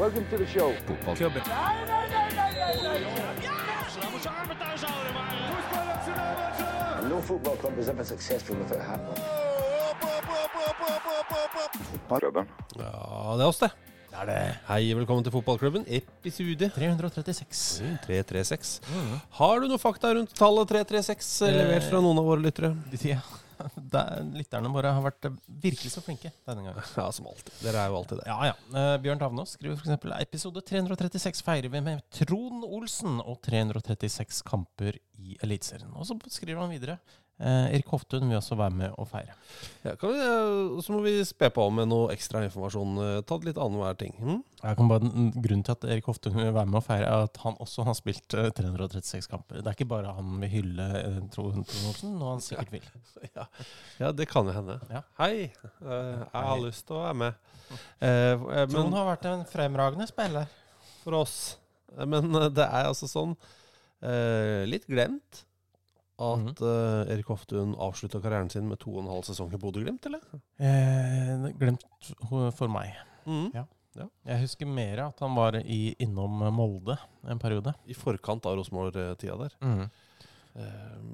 Welcome to the show. And no football club is ever successful without hard work. Ja, det er oss, det. Det er det. Hei, velkommen til fotballklubben. Episode 336. 336. Har du noe fakta rundt tallet 336 levert fra noen av våre lyttere? Ja, det er- lytterne våre har vært virkelig så flinke denne gangen. Ja, som alltid. Dere er jo alltid det. Ja, ja. Uh, Bjørn Tavnås skriver f.eks.: Episode 336 feirer vi med Trond Olsen og 336 kamper i Eliteserien. Og så skriver han videre. Eh, Erik Hoftun vil også være med og feire. Ja, kan vi, eh, så må vi spe på med noe ekstra informasjon. Eh, Ta litt annenhver ting. Hm? Jeg kan bare, grunnen til at Erik Hoftun vil være med og feire, er at han også har spilt eh, 336 kamper. Det er ikke bare han vil hylle eh, Trond Olsen, noe han sikkert vil. Ja. ja, det kan jo hende. Ja. Hei, eh, jeg har lyst til å være med. Eh, men, Trond har vært en fremragende spiller. for oss Eh, Men eh, det er altså sånn eh, Litt glemt at uh, Erik Hoftun avslutta karrieren sin med to og en halv sesong i Bodø-Glimt, eller? Eh, glemt for meg. Mhm. Ja. Jeg husker mer at han var i, innom Molde en periode. I forkant av Rosenborg-tida der. Eh,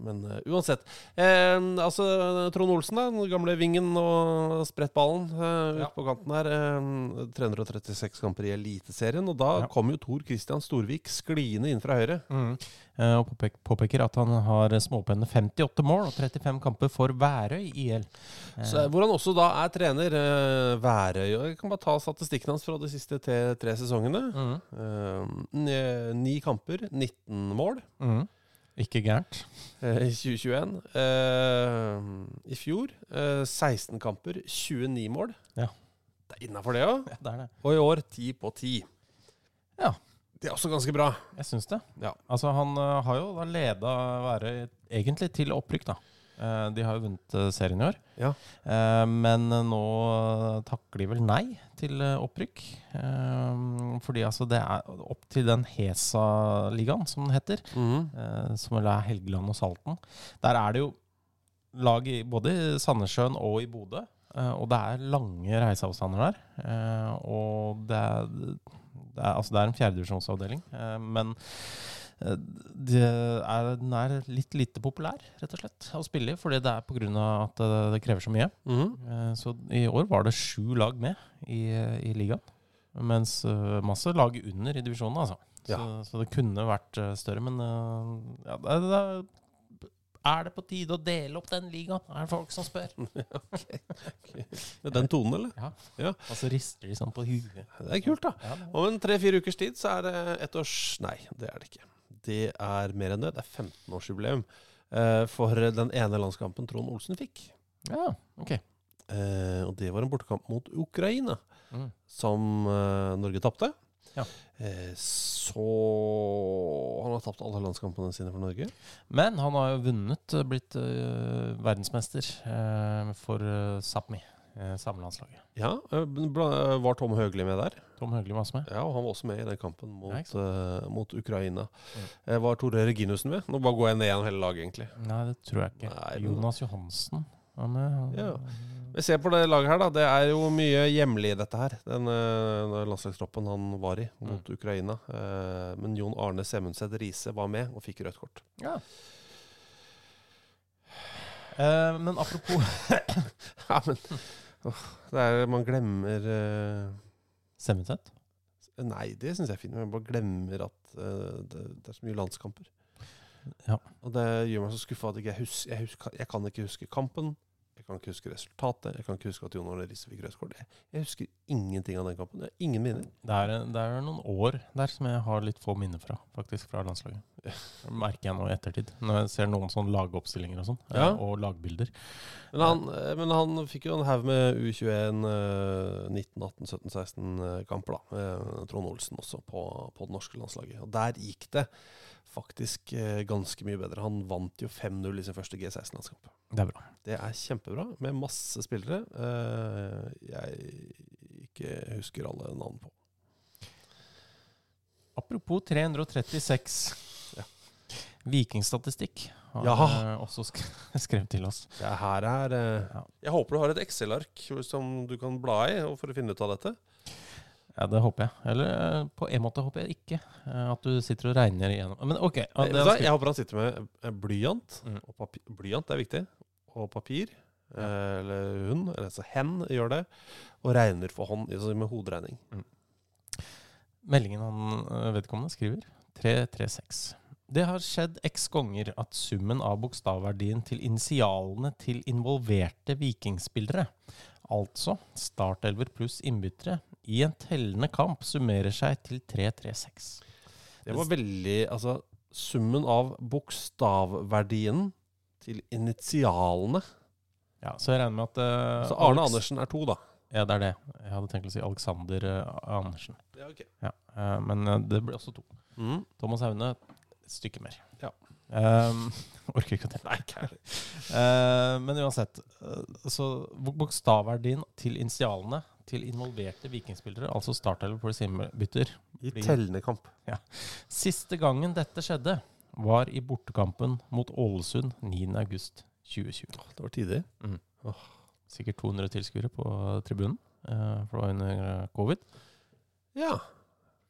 Men eh, uansett. Eh, altså, Trond Olsen, da, den gamle vingen og sprettballen uh, ute på kanten her. eh, 336 kamper i Eliteserien. Og da Ja. kom jo Tor Christian Storvik skliende inn fra høyre. Eh, og påpek, påpeker at han har småpenne 58 mål og 35 kamper for Værøy IL. Eh, Så, hvor han også da er trener. Værøy. Og jeg kan bare ta statistikken hans fra de siste tre sesongene. Mm. Eh, ni- kamper, 19 mål mhm. Ikke gærent. eh, i 2021. Uh, I fjor uh, 16 kamper, 29 mål. Ja. Det er innafor det òg. Ja, det er det. Og i år 10 på 10. Ja. Det er også ganske bra. Jeg syns det. Ja. Altså, han eh, har jo da leda været egentlig til opprykk, da. Eh, de har jo vunnet eh, serien i år. Ja. Eh, men nå takker de vel nei til opprykk. Fordi altså det er opp til den Hesa-ligaen, som den heter. Eh, som vel er Helgeland og Salten. Der er det jo lag i både i Sandnessjøen og i Bodø. og det er lange reiseavstander der. og det er, det er, altså det er en fjerdedivisjonsavdeling. Men det er, den er litt lite populær, rett og slett, å spille i. Fordi det er pga. at det, det krever så mye. Mm -hmm. Så i år var det sju lag med i, i ligaen. Mens eh, masse lag under i divisjonen, altså. Så, Ja. så det kunne vært eh, større, men eh, ja, det, det, er det på tide å dele opp den ligaen? Er det folk som spør? Med den tonen, eller? Ja. Ja. Og så rister de sånn på huet. Det er kult, da. Om en tre-fire ukers tid så er det ett års Nei, det er det ikke. Det er mer enn det. Det er 15-årsjubileum eh, for den ene landskampen Trond Olsen fikk. ja, ok. Eh, og det var en bortekamp mot Ukraina, Mm. som eh, Norge tapte. Ja. Så Han har tapt alle landskampene sine for Norge. Men han har jo vunnet, blitt verdensmester for Sápmi, samelandslaget. Ja, eh, Var Tom Høgli med der? Tom Høgli var også med. Ja, og han var også med i den kampen mot, eh, mot Ukraina. Mm. Eh, var Tore Reginussen med? Nå bare går jeg ned gjennom hele laget, egentlig. Nei, det tror jeg ikke. Nei, Jonas Johansen var med. Ja. Vi ser på det laget her, da. Det er jo mye hjemlig i dette her. Den uh, landslagstroppen han var i mot Ukraina. Uh, men Jon Arne Semundset Riise var med og fikk rødt kort. Ja. Uh, men apropos Ja, men åh, det er, Man glemmer uh, Semmetett. Nei, det syns jeg er fint. Men jeg bare glemmer at uh, det, det er så mye landskamper. Ja. Og det gjør meg så skuffa at jeg, hus jeg, husker, jeg kan ikke huske kampen. Jeg kan ikke huske resultatet. Jeg kan ikke huske at Jon Arne Riise fikk rødt kort. Jeg, husker ingenting av den kampen. Jeg har ingen minner. Det er, det er noen år der som jeg har litt få minner fra, faktisk, fra landslaget. Det merker jeg nå i ettertid, når jeg ser noen sånne lagoppstillinger og sånn, eh, Ja. og lagbilder. Men han, eh, men han fikk jo en haug med U21 eh, 19, 18, 17, 16 eh, kamper, da. Trond Olsen også på, på det norske landslaget. Og der gikk det faktisk eh, ganske mye bedre. Han vant jo 5-0 i sin første G16-landskamp. Det er bra. Det er kjempebra, med masse spillere eh, jeg ikke husker alle navn på. Apropos 336. Ja. Vikingstatistikk har Ja. eh, også skrevet til oss. Det her er Jeg håper du har et Excel-ark som du kan bla i for å finne ut av dette. Ja, det håper jeg. Eller eh, på en måte håper jeg ikke eh, at du sitter og regner igjennom. Men ok. Ja, hva? skrevet- jeg håper han sitter med eh, blyant. Mm. Og papir, blyant er viktig. Og papir. Ja. eller hun, eller altså hen, gjør det. Og regner for hånd, altså med hoderegning. Meldingen han vedkommende skriver 336. Det har skjedd x ganger at summen av bokstavverdien til initialene til involverte vikingspillere, altså startelver pluss innbyttere, i en tellende kamp summerer seg til 3-3-6. Det var veldig Altså, summen av bokstavverdien til initialene Ja, Så jeg regner med at uh, Så Arne Alex- Andersen er to, da. Ja, det er det. Jeg hadde tenkt å si Alexander uh, Andersen. Ja, ok. Ja, uh, men det blir også to. Mm. Thomas Haune et stykke mer. Ja. Um, orker ikke å tenke. Nei. Eh, men uansett, så bokstavverdien til initialene til involverte vikingspillere, altså startelver pluss bytter. I tellende kamp. Siste gangen dette skjedde, var i bortekampen mot Ålesund 9.8.2020. Det var tidig. Sikkert 200 tilskuere på tribunen, eh, for det var under eh, covid. Ja.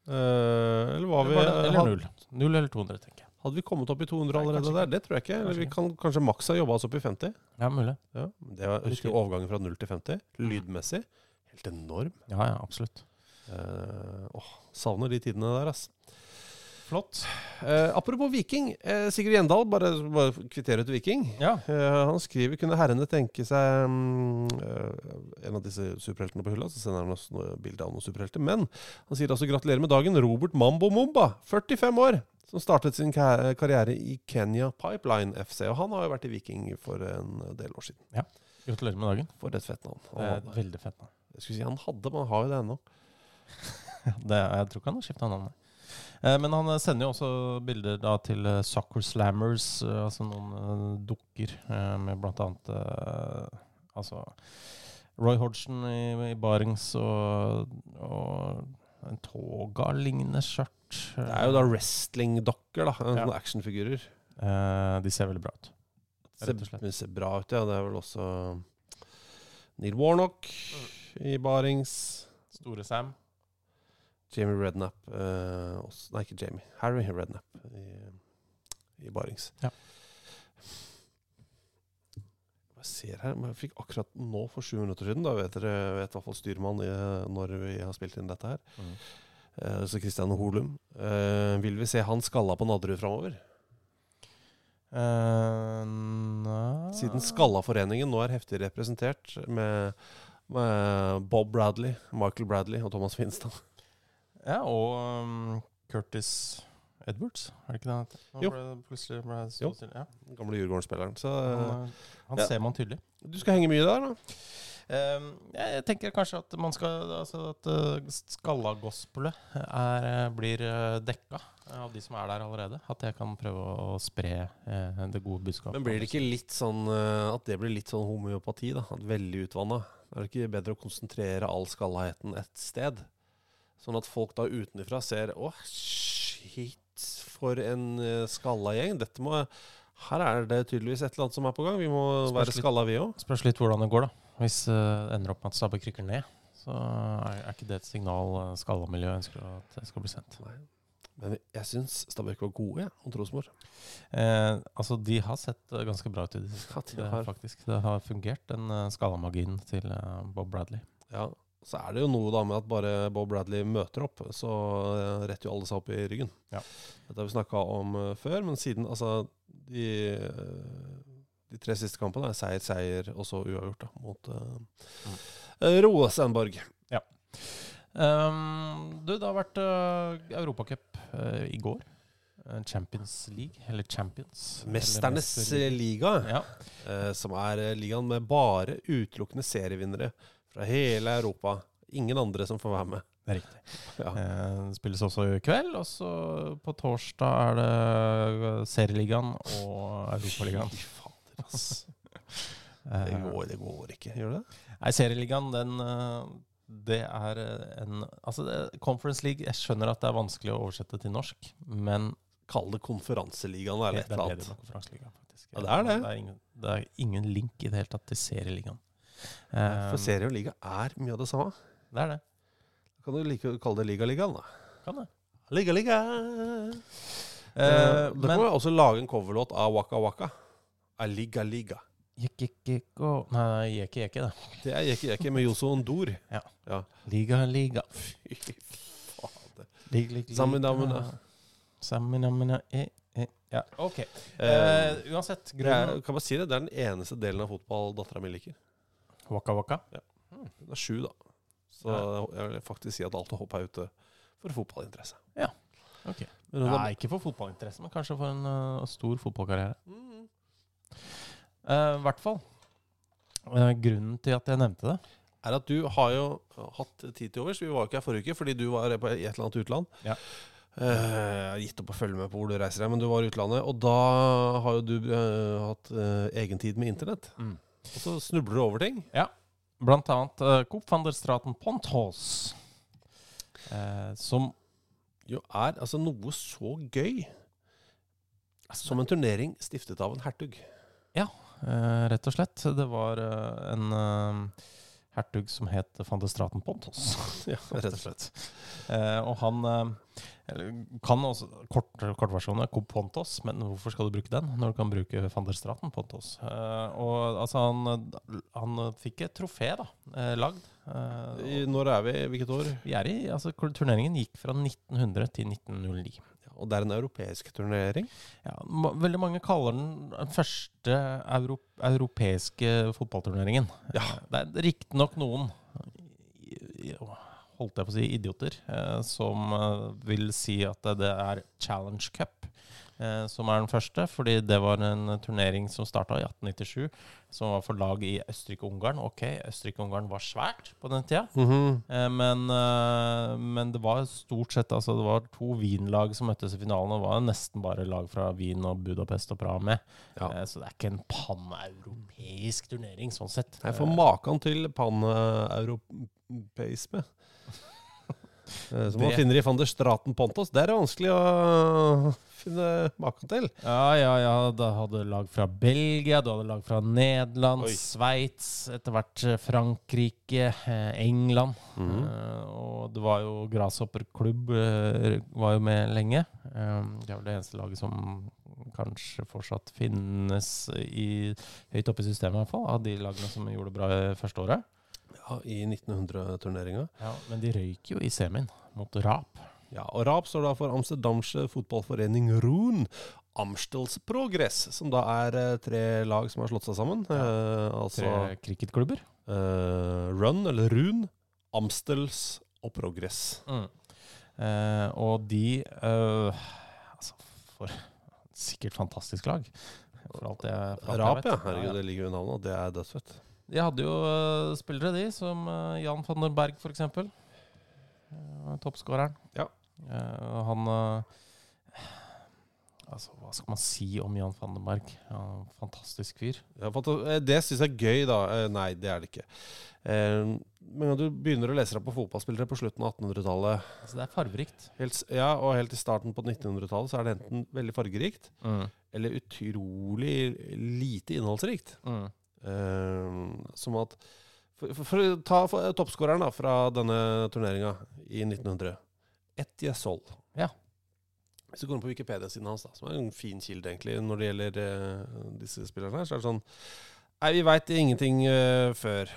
Eh, eller var vi det, eller null. Null eller 200, tenker jeg. Hadde vi kommet opp i 200 allerede Nei, der? Det tror jeg ikke. Eller vi kan kanskje maks ha jobba oss opp i 50. Ja, mulig. Ja, det var, husker overgangen fra 0 til 50. Lydmessig. Helt enorm. Ja, ja, absolutt. Uh, åh, savner de tidene der, ass. Flott. Uh, apropos Viking. Uh, Sigurd Gjendal, bare, bare kvittere ut Viking. Ja. Han skriver kunne herrene tenke seg um, en av disse superheltene på hylla. Så sender han oss bilde av noen superhelter. Men han sier altså gratulerer med dagen, Robert Mambo Mumba, 45 år. Som startet sin karriere i Kenya Pipeline FC. Og han har jo vært i Viking for en del år siden. Ja. Gratulerer med dagen. For et fett navn. Et veldig fett navn. Jeg skulle si han hadde, men han har jo det ennå. Det, jeg tror ikke han har skifta navn. Eh, men han eh, sender jo også bilder da til eh, Soccer Slammers, eh, altså noen dukker med blant annet altså Roy Hodgson i, i Barings og, og en toga-lignende skjørt. Det er jo da wrestlingdokker, da. Ja. Sånne actionfigurer. Eh, De ser veldig bra ut. Ser, det ser bra ut, ja. Det er vel også Neil Warnock i Barings. Store Sam. Jamie Redknapp eh, også, Nei, ikke Jamie. Harry Redknapp i, i Barings. Ja. Jeg ser her, men jeg fikk akkurat nå for sju minutter siden, da vet dere vet i hvert fall styrmann i, når vi har spilt inn dette her. Mm. Eh, så Christian Holum. Eh, vil vi se han skalla på Nadderud framover? Uh. Siden Skalla-foreningen nå er heftig representert med Bob Bradley, Michael Bradley og Thomas Finstad. Ja, og um, Curtis Edwards, er det ikke det? Nå Jo. ble ble Jo. så. Ja. Gamle Djurgården-spilleren. Han, eh, eh, han ja. ser man tydelig. du skal henge mye der, da? Um, jeg tenker kanskje at man skal Altså at uh, skallagospelet blir dekka av de som er der allerede. At jeg kan prøve å spre eh, det gode budskapet. Men blir det ikke litt sånn eh, at det blir litt sånn homeopati, da? At veldig utvanna? Er det ikke bedre å konsentrere all skallaheten et sted? Sånn at folk da utenfra ser Å, shit, for en uh, skalla gjeng. Dette må Her er det tydeligvis et eller annet som er på gang. Vi må Spørs være skalla, vi òg. Spørs litt hvordan det går, da. Hvis uh, det ender opp med at Stabæk rykker ned, så er, er ikke det et signal uh, skallamiljøet ønsker at det skal bli sendt. Men jeg syns Stabæk var gode jeg, mot Rosenborg. Eh, altså, de har sett eh, ganske bra ut i det siste. Ja, de Det, faktisk. det har fungert, den uh, skallamagien til eh, Bob Bradley. Ja, Så er det jo noe da med at bare Bob Bradley møter opp, så eh, retter jo alle seg opp i ryggen. Ja. Dette har vi snakka om eh, før, men siden altså de, eh, de tre siste kampene er seier, seier og så uavgjort da, mot uh, Rosenborg. Um, du, det har vært uh, Europacup uh, i går. Eh, Champions League, eller Champions. Mesternes Mester- liga, Ja. uh, som er ligaen med bare utelukkende serievinnere fra hele Europa. Ingen andre som får være med. Det er riktig. Ja. Uh, spilles også i kveld, og så på torsdag er det Serieligaen og Europaligaen. Fy fader, ass. Det går, det går ikke. Gjør det? Nei, Serieligaen, den eh, Det er eh, en Altså, det, Conference League Jeg skjønner at det er vanskelig å oversette til norsk, men Kall det konferanseligaen eller et er eller annet. Ja, det er det. Det er ingen, det er ingen link i det hele tatt til Serieligaen. Eh, For serie og liga er mye av det samme. det er det. Kan du like å kalle det Liga-ligaen, da? Kan det. Liga-liga! Eh, da kan vi også lage en coverlåt av Waka Waka. Av Liga-liga. Jekk, jekk, jekk, og- Nei, Jekki Jekki, det. Det er Jekke med Joso Ondor. Ja. ja. Liga, liga. Fy fader. Lig, lig, Samina, liga. e, eh. Ja, ok. Eh, uansett, grunnen kan bare si det, det er den eneste delen av fotball dattera mi liker. Waka waka. Hun er sju, da. Så jeg vil faktisk si at alt håp er ute for fotballinteresse. Ok. Ja, er- ikke for fotballinteresse, men kanskje for en uh, stor fotballkarriere. Mm. Eh, I hvert fall. Eh, grunnen til at jeg nevnte det er at du har jo hatt tid til overs. Vi var jo ikke her forrige uke fordi du var på et eller annet utland. Ja. Eh, jeg har gitt opp å følge med på hvor du reiser deg, men du var i utlandet. Og da har jo du hatt egen tid med internett. Mm. Og så snubler du over ting. Ja. Blant annet uh, Coop van der Straten Ponthos. uh, som Jo er altså noe så gøy som en turnering stiftet av en hertug. eh, Rett og slett. Det var eh, en eh, hertug som het van de Straten Pontos, Ja, rett og slett. Eh, og han eh, kan også kort, Kortversjonen er Pontos, men hvorfor skal du bruke den når du kan bruke van der Straten Pontos? Eh, og altså, han, han fikk et trofé, da, eh, lagd. Eh, I, når er vi? Hvilket år? vi er i, altså, Turneringen gikk fra 1900 til 1909. Og det er en europeisk turnering. Ja, veldig mange kaller den den første euro, europeiske fotballturneringen. Ja. Eh, Det er riktignok noen holdt jeg på å si idioter, eh, som eh, vil si at det er Challenge Cup som er den første, fordi det var en turnering som starta i 1897, som var for lag i Østerrike-Ungarn. Ok, Østerrike-Ungarn var svært på den tida. Eh, Men, eh, men det var stort sett altså Det var to Wien-lag som møttes i finalen. Og det var nesten bare lag fra Wien og Budapest og Praha med. Ja. Eh, Så det er ikke en paneuropeisk turnering, sånn sett. Jeg får maken til paneuropeisme. Eh, Som man Det- finner i van der Straten Pontos. Det er det vanskelig å finne maken til. Ja, ja, ja. Da hadde du lag fra Belgia, du hadde lag fra Nederland. Sveits, etter hvert eh, Frankrike, England. England. -hmm. uh, og det var jo Grasshopper-klubb eh, var jo med lenge. Uh, det er vel det eneste laget som kanskje fortsatt finnes i, høyt oppe i systemet, i hvert fall, av de lagene som gjorde det bra første året. Ja, I 1900-turneringa. Ja, men de røyk jo i semien mot Rap. Ja, og RAP står da for Amsterdamse fotballforening Roen. Amstels Progress, som da er eh, tre lag som har slått seg sammen. Eh, altså Tre cricketklubber. eh, Run, eller Run, Amstels og Progress. Eh, og de eh, Altså, for sikkert fantastisk lag. For alt det, for Rap, ja. Herregud, det ligger jo i navnet, og det er dødsfett. De hadde jo eh, spillere, de, som Jan van den Berg, for eksempel. Uh, Toppskåreren. Ja. Eh, han eh, Altså, hva skal man si om Jan van Berg? Ja, fantastisk fyr. Ja, eh, det syns jeg er gøy, da. Eh, Nei, det er det ikke. Eh, Men når du begynner å lese deg på fotballspillere på slutten av 1800-tallet, Altså, det er fargerikt. helt ja, og helt i starten på 1900-tallet, så er det enten veldig fargerikt eller utrolig lite innholdsrikt. Mm. Eh, som at For, for, for ta for, toppskåreren da, fra denne turneringa i 1900. Etje Sol. Ja. Hvis du går inn på Wikipedia-siden hans, da, som er en fin kilde egentlig når det gjelder eh, disse spillerne, her, så er det sånn Nei, vi veit ingenting eh, før.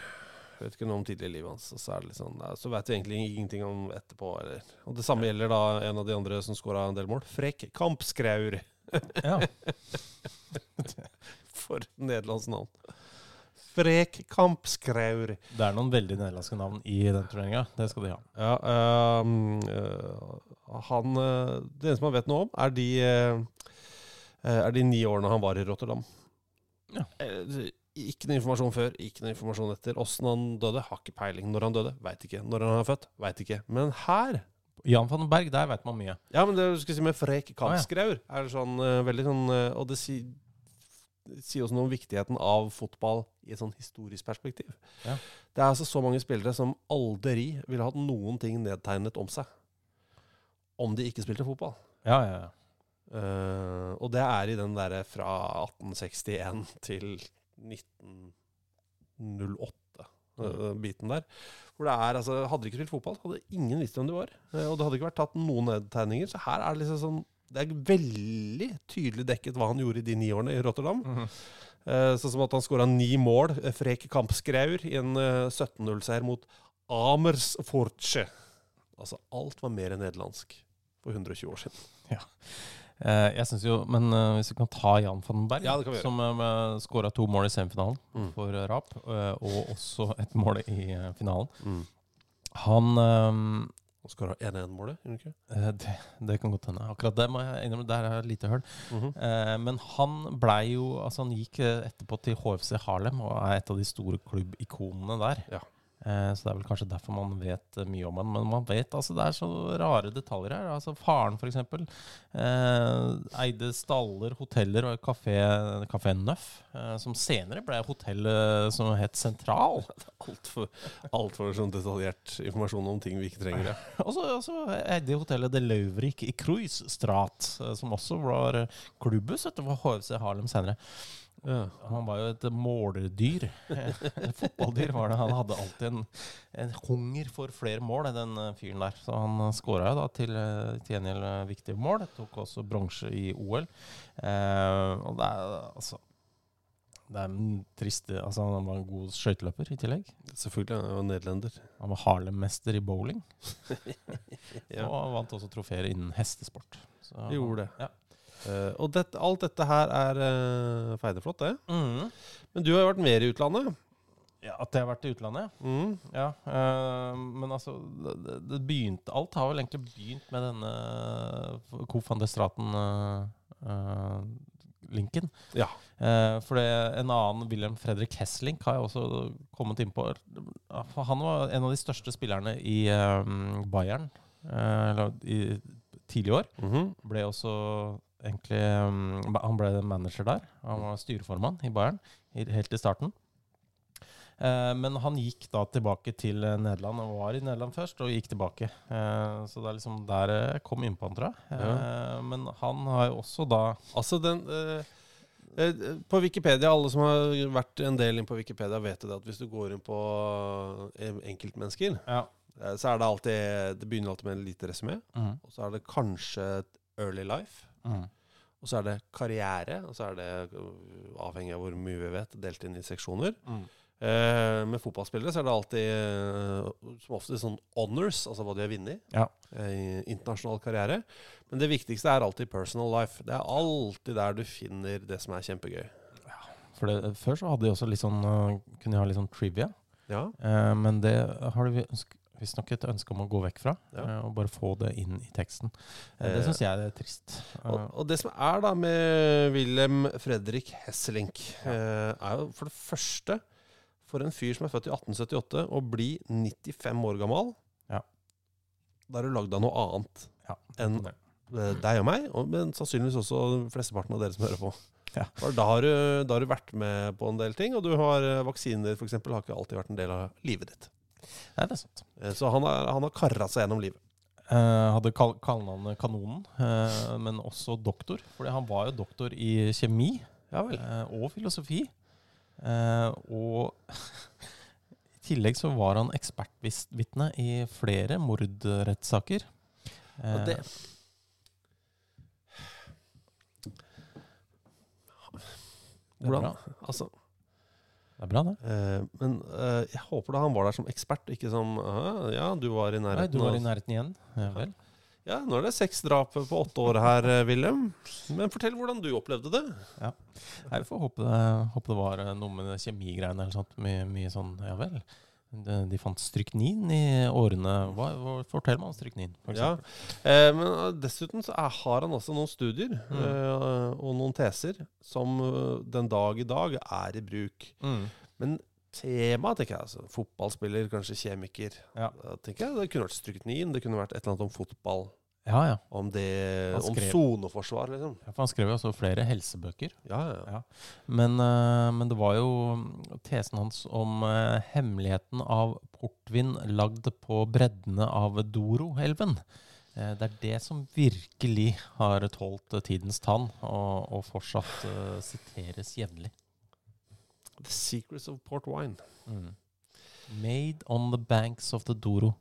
Vet ikke noe om tidligere livet hans. Og så er det litt sånn, nei, så vet vi egentlig ingenting om etterpå. Eller. Og det samme gjelder da en av de andre som skåra en del mål. Frekk Kampskraur. Ja. For nederlandsk navn. Frek Kampskraur. Det er noen veldig nederlandske navn i den turneringa. Det skal de ha. Ja, øh, han øh, Det eneste man vet noe om, er de, øh, er de ni årene han var i Rotterdam. Ja. Eh, Ikke noe informasjon før, ikke noe informasjon etter. Åssen han døde, har ikke peiling. Når han døde, veit ikke. Når han er født, veit ikke. Men her Jan van den Berg, der vet man mye. Ja, men det du skal si med Frek Kampskraur er sånn veldig sånn Og det sier sier også noe om viktigheten av fotball i et sånn historisk perspektiv. Ja. Det er altså så mange spillere som aldri ville hatt noen ting nedtegnet om seg om de ikke spilte fotball. Ja, ja, ja. Uh, og det er i den derre fra 1861 til 1908. eh, biten der. Hvor det er, altså, Hadde de ikke spilt fotball, hadde ingen visst hvem de var. Uh, og det hadde ikke vært tatt noen nedtegninger. Så her er det liksom sånn Det er veldig tydelig dekket hva han gjorde i de ni årene i Rotterdam. Eh, sånn som at han skåra ni mål, eh, frek kampskraur, i en eh, 17-0-seier mot Amersfortsche. Altså, alt var mer enn nederlandsk for 120 år siden. Eh, jeg synes jo, Men eh, hvis vi kan ta Jan van den Berg, Ja, som uh, skåra to mål i semifinalen Mm. for eh, Rap, eh, og også et mål i eh, finalen. Mm. Han Han skåra 1-1-målet, gjorde han ikke? eh, det, det kan godt hende. Akkurat det må jeg innrømme, der er et lite hull. -hmm. Eh, men han blei jo Altså han gikk eh, etterpå til HFC Harlem og er et av de store klubbikonene der. Ja. Eh, så det er vel kanskje derfor man vet eh, mye om han. Men man vet altså det er så rare detaljer her. Altså Faren f.eks. Eh, eide staller, hoteller og kafé, kafé Nøff, eh, som senere ble hotellet som het Sentral. Altfor alt for sånn detaljert informasjon om ting vi ikke trenger. Ja. Og så eide hotellet De Lauvrik i Cruisestrat, eh, som også var eh, klubbhus etter HFC Harlem senere. Han var jo et måldyr. Et fotballdyr var det. Han hadde alltid en, en hunger for flere mål, den eh, fyren der. Så han skåra jo da til, eh, til gjengjeld eh, viktige mål. Tok også bronse i OL. Eh, og det er altså Det er en trist Altså, han var en god skøyteløper i tillegg. Selvfølgelig. Han var nederlender. Han var Harlem-mester i bowling. Ja. Og vant også trofeer innen hestesport. Så, Gjorde det. Ja. Eh, og det, alt dette her er uh, feideflott, det. Mm. Men du har jo vært mer i utlandet. ja, At jeg har vært i utlandet. Mm. Ja, Uh, men altså det, det begynte, Alt har vel egentlig begynt med denne Kof van der Straten-linken. Ja. For det, en annen, Wilhelm Fredrik Hesslink, har jeg også kommet inn på. Han var en av de største spillerne i Bayern i tidligere år. Mhm. Ble også egentlig um, Han ble manager der. Han var styreformann i Bayern helt i starten. Eh, men han gikk da tilbake til eh, Nederland, og var i Nederland først, og gikk tilbake. Eh, så det er liksom der kom innpå tror jeg. Ja. men han har jo også da Altså, den På Wikipedia, alle som har vært en del inn på Wikipedia, vet det at hvis du går inn på enkeltmennesker, Ja. så er det alltid Det begynner alltid med en lite resymé, mm. og så er det kanskje et early life. Mhm. Og så er det karriere, og så er det, øh, avhengig av hvor mye vi vet, delt inn i seksjoner. Mm. Eh, med fotballspillere så er det alltid eh, som ofte sånn honors, altså hva de har vunnet Ja. eh, i internasjonal karriere. Men det viktigste er alltid personal life. Det er alltid der du finner det som er kjempegøy. For det, før så hadde de også litt sånn eh, Kunne de ha litt sånn trivia. Ja, Eh, men det har de visstnok et ønske om å gå vekk fra, Ja. eh, og bare få det inn i teksten. Eh, Eh, det syns jeg er trist. Eh, og, og det som er da med Wilhelm Fredrik Hesselink, eh, er jo for det første For en fyr som er født i 1878, å bli 95 år gammel Ja. Da er du lagd av noe annet ja, enn eh, deg og meg, og, men sannsynligvis også flesteparten av dere som hører på. Ja. Da, har du, da har du vært med på en del ting, og du har eh, vaksiner f.eks. har ikke alltid vært en del av livet ditt. Nei, det er sant. Eh, så han, er, han har karra seg gjennom livet. Uh, hadde kal kallenavnet Kanonen, uh, men også doktor. Fordi han var jo doktor i kjemi ja uh, og filosofi. og i tillegg så var han ekspertvitne i flere mordrettssaker. Uh, det Hvordan? Altså det er bra, det. eh, men eh, jeg håper da han var der som ekspert, ikke som Ja, du var i Nei, nærheten. du var i nærheten igjen. Ja vel. Ja, nå er det seks drap på åtte år her, Willem. Wilhelm. Men fortell hvordan du opplevde det. Ja, Jeg får håpe det, håpe det var eh, noe med kjemigreiene eller sånt. Mye, mye sånn Ja vel. De, fant stryknin i årene hva, hva Fortell meg om stryknin, for Ja, eh, men eh, dessuten så er, har han også noen studier Mm. eh, og noen teser som eh, den dag i dag er i bruk. Mm. Men temaet, tenker jeg, altså, fotballspiller, kanskje kjemiker Ja. Tenker jeg Det kunne vært stryknin, det kunne vært et eller annet om fotball. Ja, ja. Om det Han Om skrev- soneforsvar, liksom. ja. For han skrev jo også flere helsebøker. Ja, ja. Ja. Men, eh, men det var jo mm, tesen hans om eh, hemmeligheten av portvin lagd på breddene av Doro-elven. Eh, det er det som virkelig har tålt eh, tidens tann, og, og fortsatt eh, siteres jevnlig. The Secrets of Port Wine. Mm. Made on the banks of the Doro.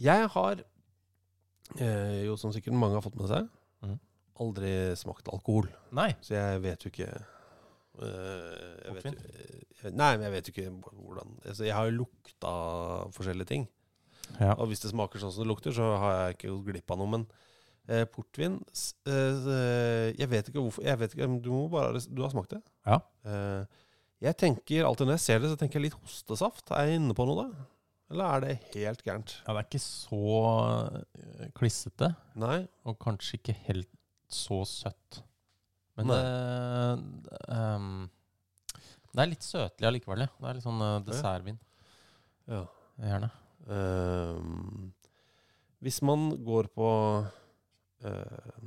Jeg har, eh, jo som sikkert mange har fått med seg, Mm. aldri smakt alkohol. Nei. Så jeg vet jo ikke eh, jeg vet, jeg- Nei, men jeg vet jo ikke hvordan altså, Jeg har jo lukta forskjellige ting. Ja. Og hvis det smaker sånn som det lukter, så har jeg ikke gått glipp av noe. Men eh, portvin eh, eh, Jeg vet ikke hvorfor jeg vet ikke, Du må bare Du har smakt det? Ja. Eh, jeg tenker alltid når jeg ser det, så tenker jeg litt hostesaft. Er jeg inne på noe da? Eller er det helt gærent? ja, det er ikke så eh, klissete, Nei? og kanskje ikke helt så søtt. Men det, um, det er litt søtlig allikevel. Det er litt sånn eh, dessertvin. Ja. Gjerne. Um, hvis man går på uh,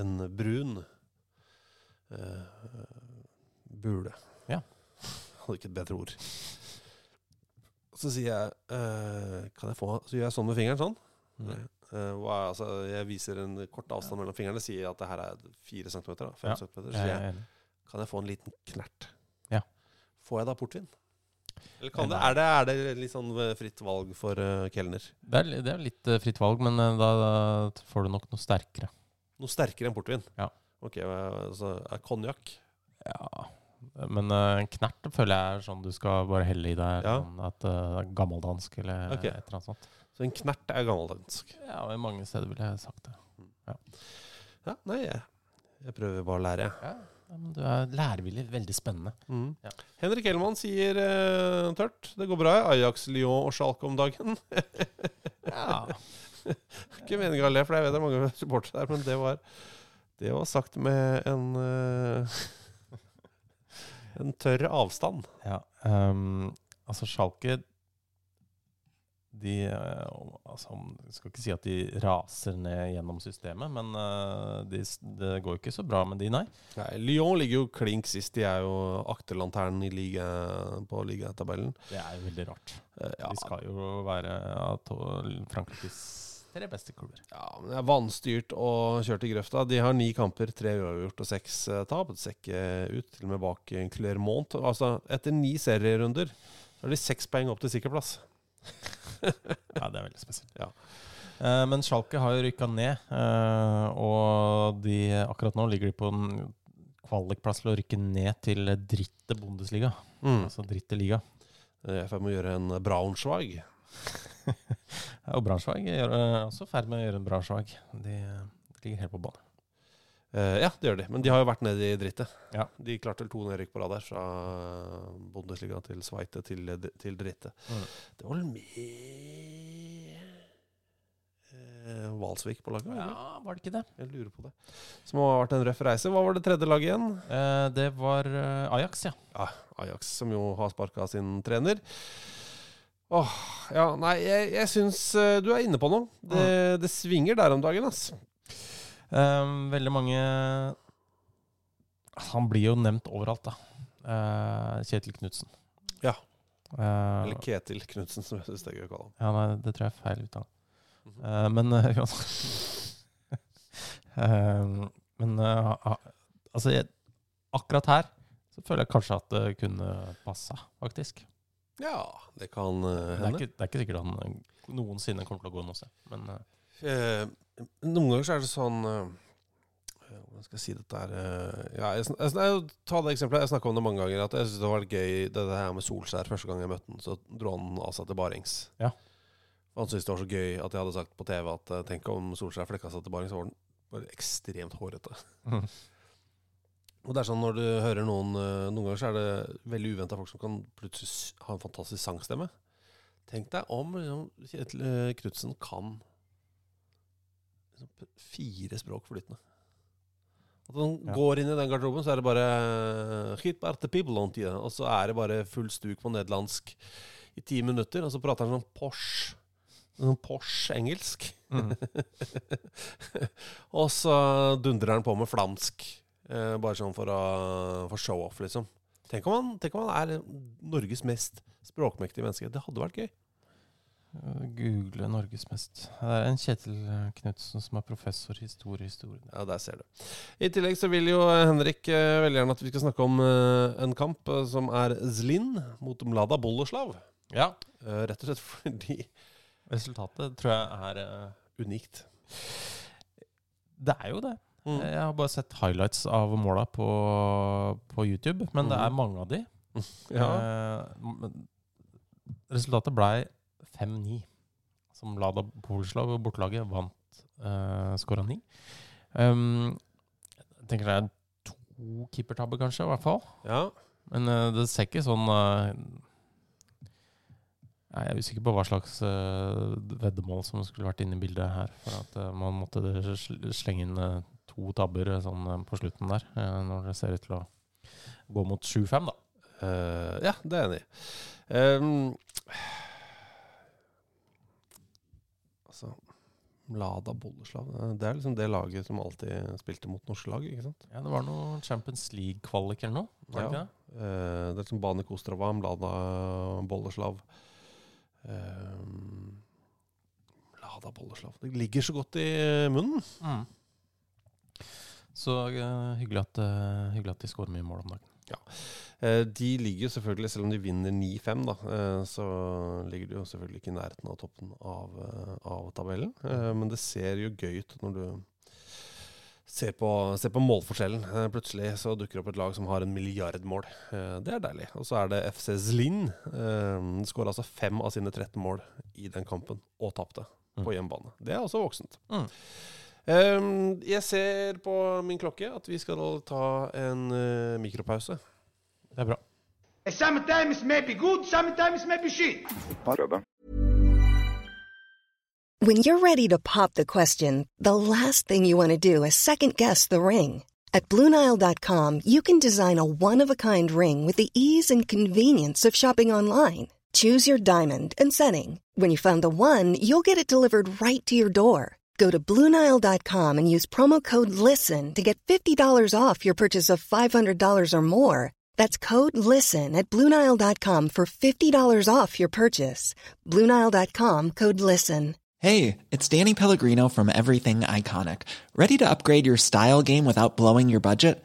en brun uh, bule Ja. Hadde ikke et bedre ord. Så sier jeg eh, Kan jeg få Så gjør jeg sånn med fingeren, sånn. Mm. Eh, er, altså, jeg viser en kort avstand mellom fingrene, sier at det her er fire centimeter. Da, fem Ja. centimeter. Så sier er jeg kan jeg få en liten knert? Ja. Får jeg da portvin? Eller kan det, er, det, er det litt sånn eh, fritt valg for uh, kelner? Det er, det er litt uh, fritt valg, men eh, da, da får du nok noe sterkere. Noe sterkere enn portvin? Ja. Ok, så er konjakk Ja, men uh, knert føler jeg er sånn du skal bare helle i deg. Ja. Sånn at er gammeldansk eller okay. et eller annet sånt. Så en knert er gammeldansk? Ja, og i mange steder ville jeg sagt det. Ja, nei, jeg, jeg prøver bare å lære, jeg. Ja, men du er lærevillig. Veldig spennende. Ja. Henrik Hellmann sier uh, tørt. Det går bra i Ajax, Lyon og Schalke om dagen. Ja. Ikke meninga å le, for jeg vet det er mange supportere der, men det var, det var sagt med en eh, En tørr avstand. ja Um, altså, Schalke De eh, altså, Jeg skal ikke si at de raser ned gjennom systemet, men eh, de, det går jo ikke så bra med de, nei. Nei, Lyon ligger jo klink sist. De er jo akterlanternen i liga, på ligatabellen. Det er jo veldig rart. Uh, ja, De skal jo være ja, Frankrikes tre beste klubber. ja, men det er vanstyrt og kjørt i grøfta. De har ni kamper, tre uavgjort og seks eh, tap. Et sekk eh, ut, til og med bak eh, Clermont. Altså, etter ni serierunder så er de seks poeng opp til sikkerplass. Ja, det er veldig spesielt. Ja. Eh, men Schalke har jo rykka ned, eh, og de, akkurat nå ligger de på en kvalikplass til å rykke ned til dritte Bundesliga. Mm. Altså dritte liga. Jeg er i ferd med å gjøre en Braunschweig. Og Braunschweig er eh, også i ferd med å gjøre en Braunschweig. De, de ligger helt på banen. Uh, ja, det gjør de. Men de har jo vært nede i drittet. Ja. De klarte vel to nedrykk på rad der, fra Bundesliga til Sveite til, til drittet. Mm. Det var vel med Hvalsvik Valsvik på laget? Eller? Ja, var det ikke det? Jeg lurer på det. Som har vært en røff reise. Hva var det tredje laget igjen? Uh, det var eh, Ajax, ja. Ja, Ajax, som jo har sparka sin trener. Åh, ja, nei, jeg, jeg syns uh, du er inne på noe. Det, det svinger der om dagen, ass. Um, veldig mange Han blir jo nevnt overalt, da. Uh, Kjetil Knutsen. Ja. Uh, Eller Ketil Knutsen, som jeg syns det er gøy å kalle ham. Ja, nei, det tror jeg er feil uttale. Mhm. Eh, men uansett Eh, Men altså jeg, akkurat her så føler jeg kanskje at det kunne passa, faktisk. Ja, det kan eh, Det er, hende. ikke, det er ikke sikkert han eh, noensinne kommer til å gå noe sted. Men uh. Eh, noen ganger så er det sånn Hvordan skal jeg si dette her ja, jeg, jeg, jeg, Ta det eksempelet. Jeg snakka om det mange ganger. At jeg synes det var litt gøy det her med Solskjær. Første gang jeg møtte han, så dro han av seg til barings. Ja. Han syntes det var så gøy at jeg hadde sagt på TV at tenk om Solskjær flekka seg til barings, så var han bare ekstremt hårete. Mhm. Og det er sånn når du hører noen eh, Noen ganger så er det veldig uventa folk som kan plutselig ha en fantastisk sangstemme. Tenk deg om liksom, Kjetil eh, Knutsen kan liksom, fire språk flytende. At han Ja. går inn i den garderoben, så er det bare «Hit bare people on tida», Og så er det bare full stuk på nederlandsk i ti minutter, og så prater han sånn Porsche. Sånn Porsche-engelsk. Mm. og så dundrer han på med flamsk. Eh, bare sånn for, å, for show-off, liksom. Tenk om, han, tenk om han er Norges mest språkmektige menneske. Det hadde vært gøy. Google Norges mest. Det er en Kjetil Knutsen som er professor i historie. historie. Ja, der ser du. I tillegg så vil jo Henrik eh, veldig gjerne at vi skal snakke om eh, en kamp eh, som er Zlin mot Mlada Boleslav. Ja. Eh, rett og slett fordi Resultatet tror jeg er eh, Unikt. Det er jo det. Mm. Jeg har bare sett highlights av måla på, på YouTube, men det er Mhm. mange av de. Ja. Eh, resultatet blei 5-9. Som Lada Polslav, bortelaget, vant eh, skåra 9. Um, jeg tenker det er to keepertabber, kanskje, i hvert fall. ja. Men eh, det ser ikke sånn eh, Nei, Jeg er usikker på hva slags eh, veddemål som skulle vært inne i bildet her. For at eh, man måtte slenge inn eh, to tabber eh, sånn eh, på slutten der. eh, når det ser ut til å gå mot 7-5, da. Uh, ja, det er jeg enig i. Um, altså Mlada Boleslav eh, Det er liksom det laget som alltid spilte mot norske lag, ikke sant? Ja, Det var noe Champions League-kvalik eller noe? Var det Ja. det? uh, det er liksom Bane Kostrova, Mlada Bolleslav um, Mlada Bolleslav Det ligger så godt i munnen. Mm. Så eh, hyggelig, at, eh, hyggelig at de skårer mye mål om dagen. Eh, de ligger jo selvfølgelig, selv om de vinner 9-5, da, så ligger de jo selvfølgelig ikke i nærheten av toppen av, av tabellen. Men det ser jo gøy ut når du ser på, ser på målforskjellen. Plutselig så dukker det opp et lag som har en milliard mål. Det er deilig. Og så er det FC Zlin. Uh, Skåra altså fem av sine 13 mål i den kampen, og tapte på Mm. hjemmebane. Det er også voksent. Mm. Eh, jeg ser på min klokke at vi skal ta en eh, mikropause. Det er bra. Sometimes maybe good, sometimes maybe shit. When you're ready to pop the question, the last thing you want to do is second guess the ring. At Bluenile.com, you can design a one of a kind ring with the ease and convenience of shopping online. Choose your diamond and setting. When you find the one, you'll get it delivered right to your door. Go to Bluenile.com and use promo code LISTEN to get $50 off your purchase of $500 or more. That's code LISTEN at Bluenile.com for $50 off your purchase. Bluenile.com code LISTEN. Hey, it's Danny Pellegrino from Everything Iconic. Ready to upgrade your style game without blowing your budget?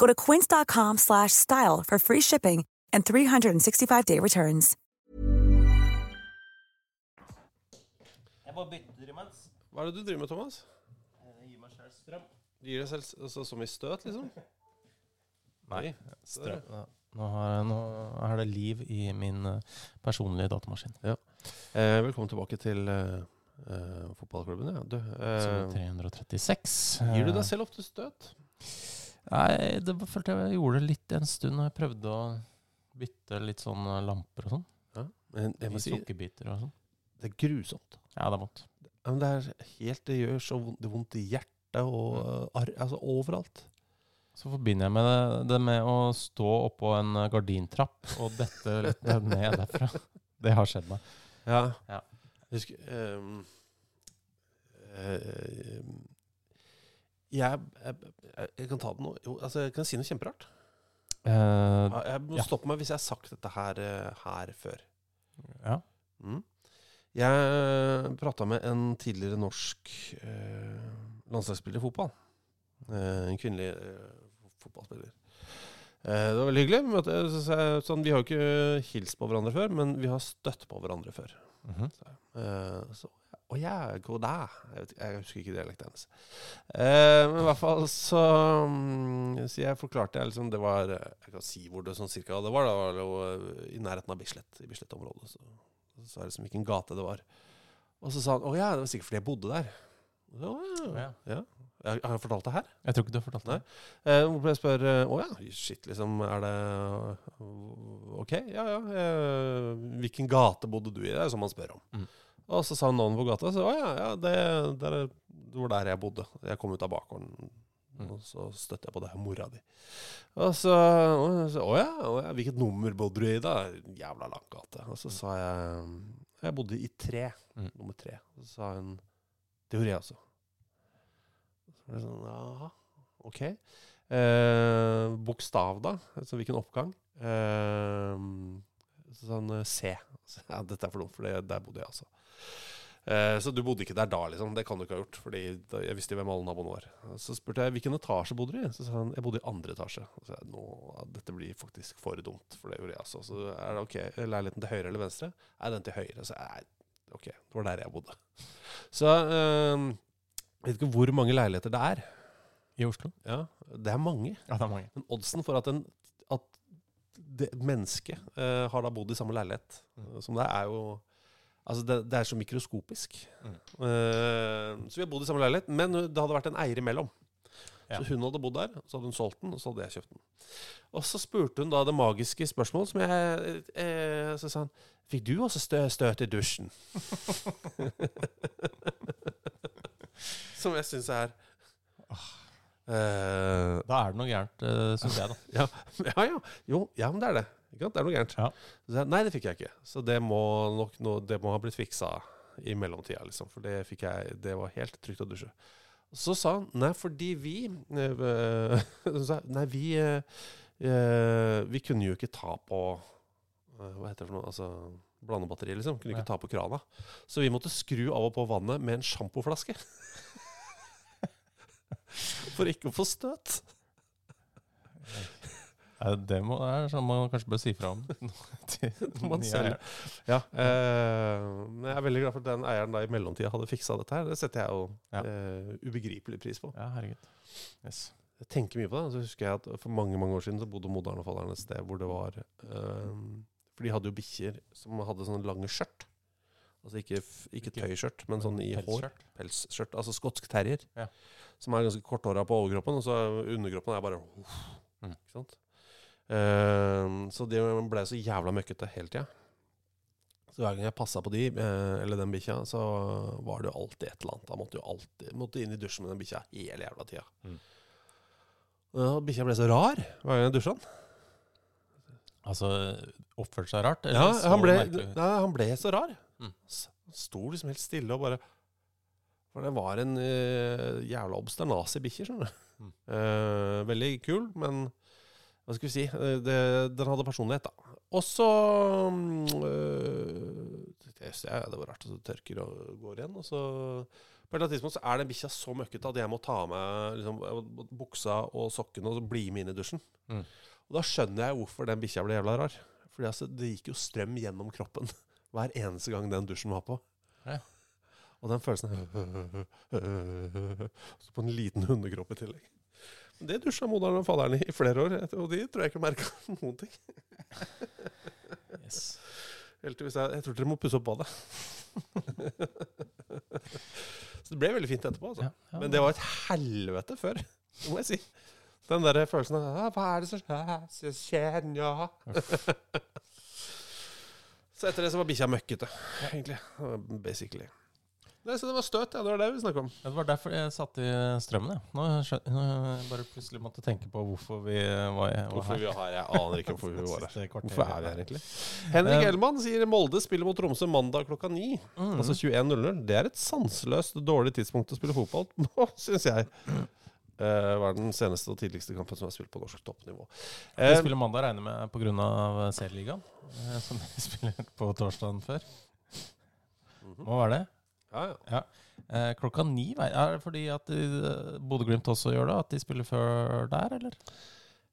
Go to quince.com slash style for free shipping and 365-day returns. Jeg bare bytter imens. Hva er det du driver med, Thomas? Jeg gir meg selv strøm. Du Gir deg selv altså, som i støt, liksom? Nei, strøm. Ja. Nå, har, nå er det liv i min eh, personlige datamaskin. Ja. Eh, velkommen tilbake til eh, eh, fotballklubben. Ja. Du, eh, 336. gir du deg selv ofte støt? Nei, det følte jeg gjorde det litt en stund. når Jeg prøvde å bytte litt sånn eh, lamper og sånn. Ja. Men jeg I må si, sukkerbiter og sånn. det er grusomt. Ja, det er vondt. Men det er helt Det gjør så vondt, det vondt i hjertet og eh, arr, altså overalt. Så forbinder jeg med det, det med å stå oppå en eh, gardintrapp og dette litt ned derfra. Det har skjedd meg. Ja. Ja. Husker ehm, eh, jeg, jeg, jeg, kan ta det nå Jo, altså, jeg kan si noe kjemperart. Uh, Jeg må ja. stoppe meg hvis jeg har sagt dette her, eh, her før. ja. Mm. Jeg prata med en tidligere norsk eh, landslagsspiller i fotball. Eh, en kvinnelig eh, fotballspiller. Eh, det var veldig hyggelig. Vi så, så Sånn, vi har jo ikke hilst på hverandre før, men vi har støtt på hverandre før. Mhm. Eh, så Å ja, god da!» Jeg, vet, ikke- jeg husker ikke dialekten hennes. Eh, men i hvert fall så mm, Så jeg forklarte jeg liksom Det var Jeg kan si hvor det sånn cirka det var. Det var jo i nærheten av Bislett. I Bislett-området. Så, så er det liksom hvilken gate det var. Og så sa han å ja, det var sikkert fordi jeg bodde der. Så, «Å ja, Ja. har jeg fortalt det her? Jeg tror ikke du har fortalt det. Eh, hvorfor jeg spør Å ja, shit, liksom. Er det OK? Ja ja. eh, Hvilken gate bodde du i? Det er som man spør om. Mm. Og så sa navnet på gata. Så å ja, ja det, det var der jeg bodde. Jeg kom ut av bakgården. Mm. Og så støtte jeg på det her mora di. Og så, og så Å ja, å ja, hvilket nummer bodde du i da? Jævla lang gate. Og så sa jeg Jeg bodde i tre. Mm. Nummer tre. Og så sa hun Det gjorde jeg også. Så var det sånn Jaha, ok. Eh, bokstav, da? Altså hvilken oppgang? Eh, så sånn C. Så, ja, dette er for dumt, for det, der bodde jeg altså. Eh, så du bodde ikke der da, liksom? Det kan du ikke ha gjort. Fordi jeg visste hvem alle naboene var. Så spurte jeg hvilken etasje bodde du i. Så sa han jeg bodde i andre etasje. Så sa jeg nå, dette blir faktisk for dumt, for det gjorde jeg også. Så er det ok, leiligheten til høyre eller venstre? Er den til høyre. Så jeg, ok, det var der jeg bodde. Så øh, jeg vet ikke hvor mange leiligheter det er. I Oslo? Ja, det er mange. Ja, det er mange. Men oddsen for at, en, at det mennesket øh, har da bodd i samme leilighet Mm. som det, er jo Altså, det, det er så mikroskopisk. Mm. Uh, så vi har bodd i samme leilighet, men det hadde vært en eier imellom. Ja. Så hun hadde bodd der, så hadde hun solgt den, og så hadde jeg kjøpt den. Og så spurte hun da det magiske spørsmålet som jeg eh, Så sa han Fikk du også stø, støt i dusjen? som jeg syns er uh, Da er det noe gærent, uh, syns jeg, da. ja, ja, ja. Jo, ja, men det er det. Ikke sant? Det er noe gærent. Ja. Så jeg, Nei, det fikk jeg ikke. Så det må nok no, det må ha blitt fiksa i mellomtida, liksom. For det fikk jeg Det var helt trygt å dusje. Så sa han nei, fordi vi øh, Nei, vi øh, Vi kunne jo ikke ta på øh, Hva heter det for noe? Altså blandebatteri, liksom. Kunne ikke ta på krana. Så vi måtte skru av og på vannet med en sjampoflaske. For ikke å få støt. Ja, det må, er sånn man kanskje bør si fra om. Man selv. Ja, eh, men jeg er veldig glad for at den eieren da i mellomtida hadde fiksa dette her. Det setter jeg jo Ja. eh, ubegripelig pris på. Ja, herregud. Yes. Jeg tenker mye på det. Så husker jeg at For mange mange år siden så bodde moderen og faderen et sted hvor det var eh, For de hadde jo bikkjer som hadde sånne lange skjørt. Altså ikke, ikke tøyskjørt, men sånn i hår. Pelsskjørt. Altså skotsk terrier. Ja. Som er ganske korthåra på overkroppen, og så underkroppen er bare uff, Mm. Ikke sant? Eh, så de ble så jævla møkkete hele tida. Så hver gang jeg passa på de, eh, eller den bikkja, så var det jo alltid et eller annet. Da måtte jo alltid måtte inn i dusjen med den bikkja hele jævla tida. Mm. Og bikkja ble så rar hver gang jeg dusja den. Altså oppførte seg rart? Ja, han ble, nei, han ble så rar. Mm. Sto liksom helt stille og bare For det var en uh, jævla obsternasig bikkje, skjønner du. Mm. Uh, veldig kul, men hva skal vi si eh, det, Den hadde personlighet, da. Og så mm, øh, det, ja, det var rart at det tørker og går igjen. Og så på et eller annet tidspunkt så er den bikkja så møkkete at jeg må ta av meg liksom, buksa og sokkene og så bli med inn i dusjen. Mm. Og da skjønner jeg hvorfor den bikkja ble jævla rar. Fordi altså, det gikk jo strøm gjennom kroppen hver eneste gang den dusjen var på. Ja. Og den følelsen Så på en liten hundekropp i tillegg. Det dusja moderen og faderen i i flere år, og de tror jeg ikke merka noen ting. Yes. Jeg, jeg tror dere må pusse opp badet. Så det ble veldig fint etterpå, altså. Ja, ja. Men det var et helvete før, det må jeg si. Den der følelsen av «Ah, Hva er det som skjer? Så skjer ja. Så etter det så var bikkja møkkete, egentlig. Basically. Nei, så det var støt, ja. Det var det vi snakka om. Det var derfor jeg satte i strømmen. Ja. Nå, jeg bare plutselig måtte tenke på hvorfor vi var, var Hvorfor her. vi var her? Jeg aner ikke hvorfor vi var her. Hvorfor er vi her, egentlig? Henrik Um, Elman sier Molde spiller mot Tromsø mandag klokka ni. Mm. Altså 21.00. Det er et sanseløst dårlig tidspunkt å spille fotball på, syns jeg. Uh, var den seneste og tidligste kampen som er spilt på norsk toppnivå. De Eh, spiller mandag, regner med pga. Serieligaen, uh, som de spiller på torsdagen før. Mhm. Må være det. Ja, ja. Eh, klokka ni Er det fordi at eh, Bodø-Glimt også gjør det? At de spiller før der, eller?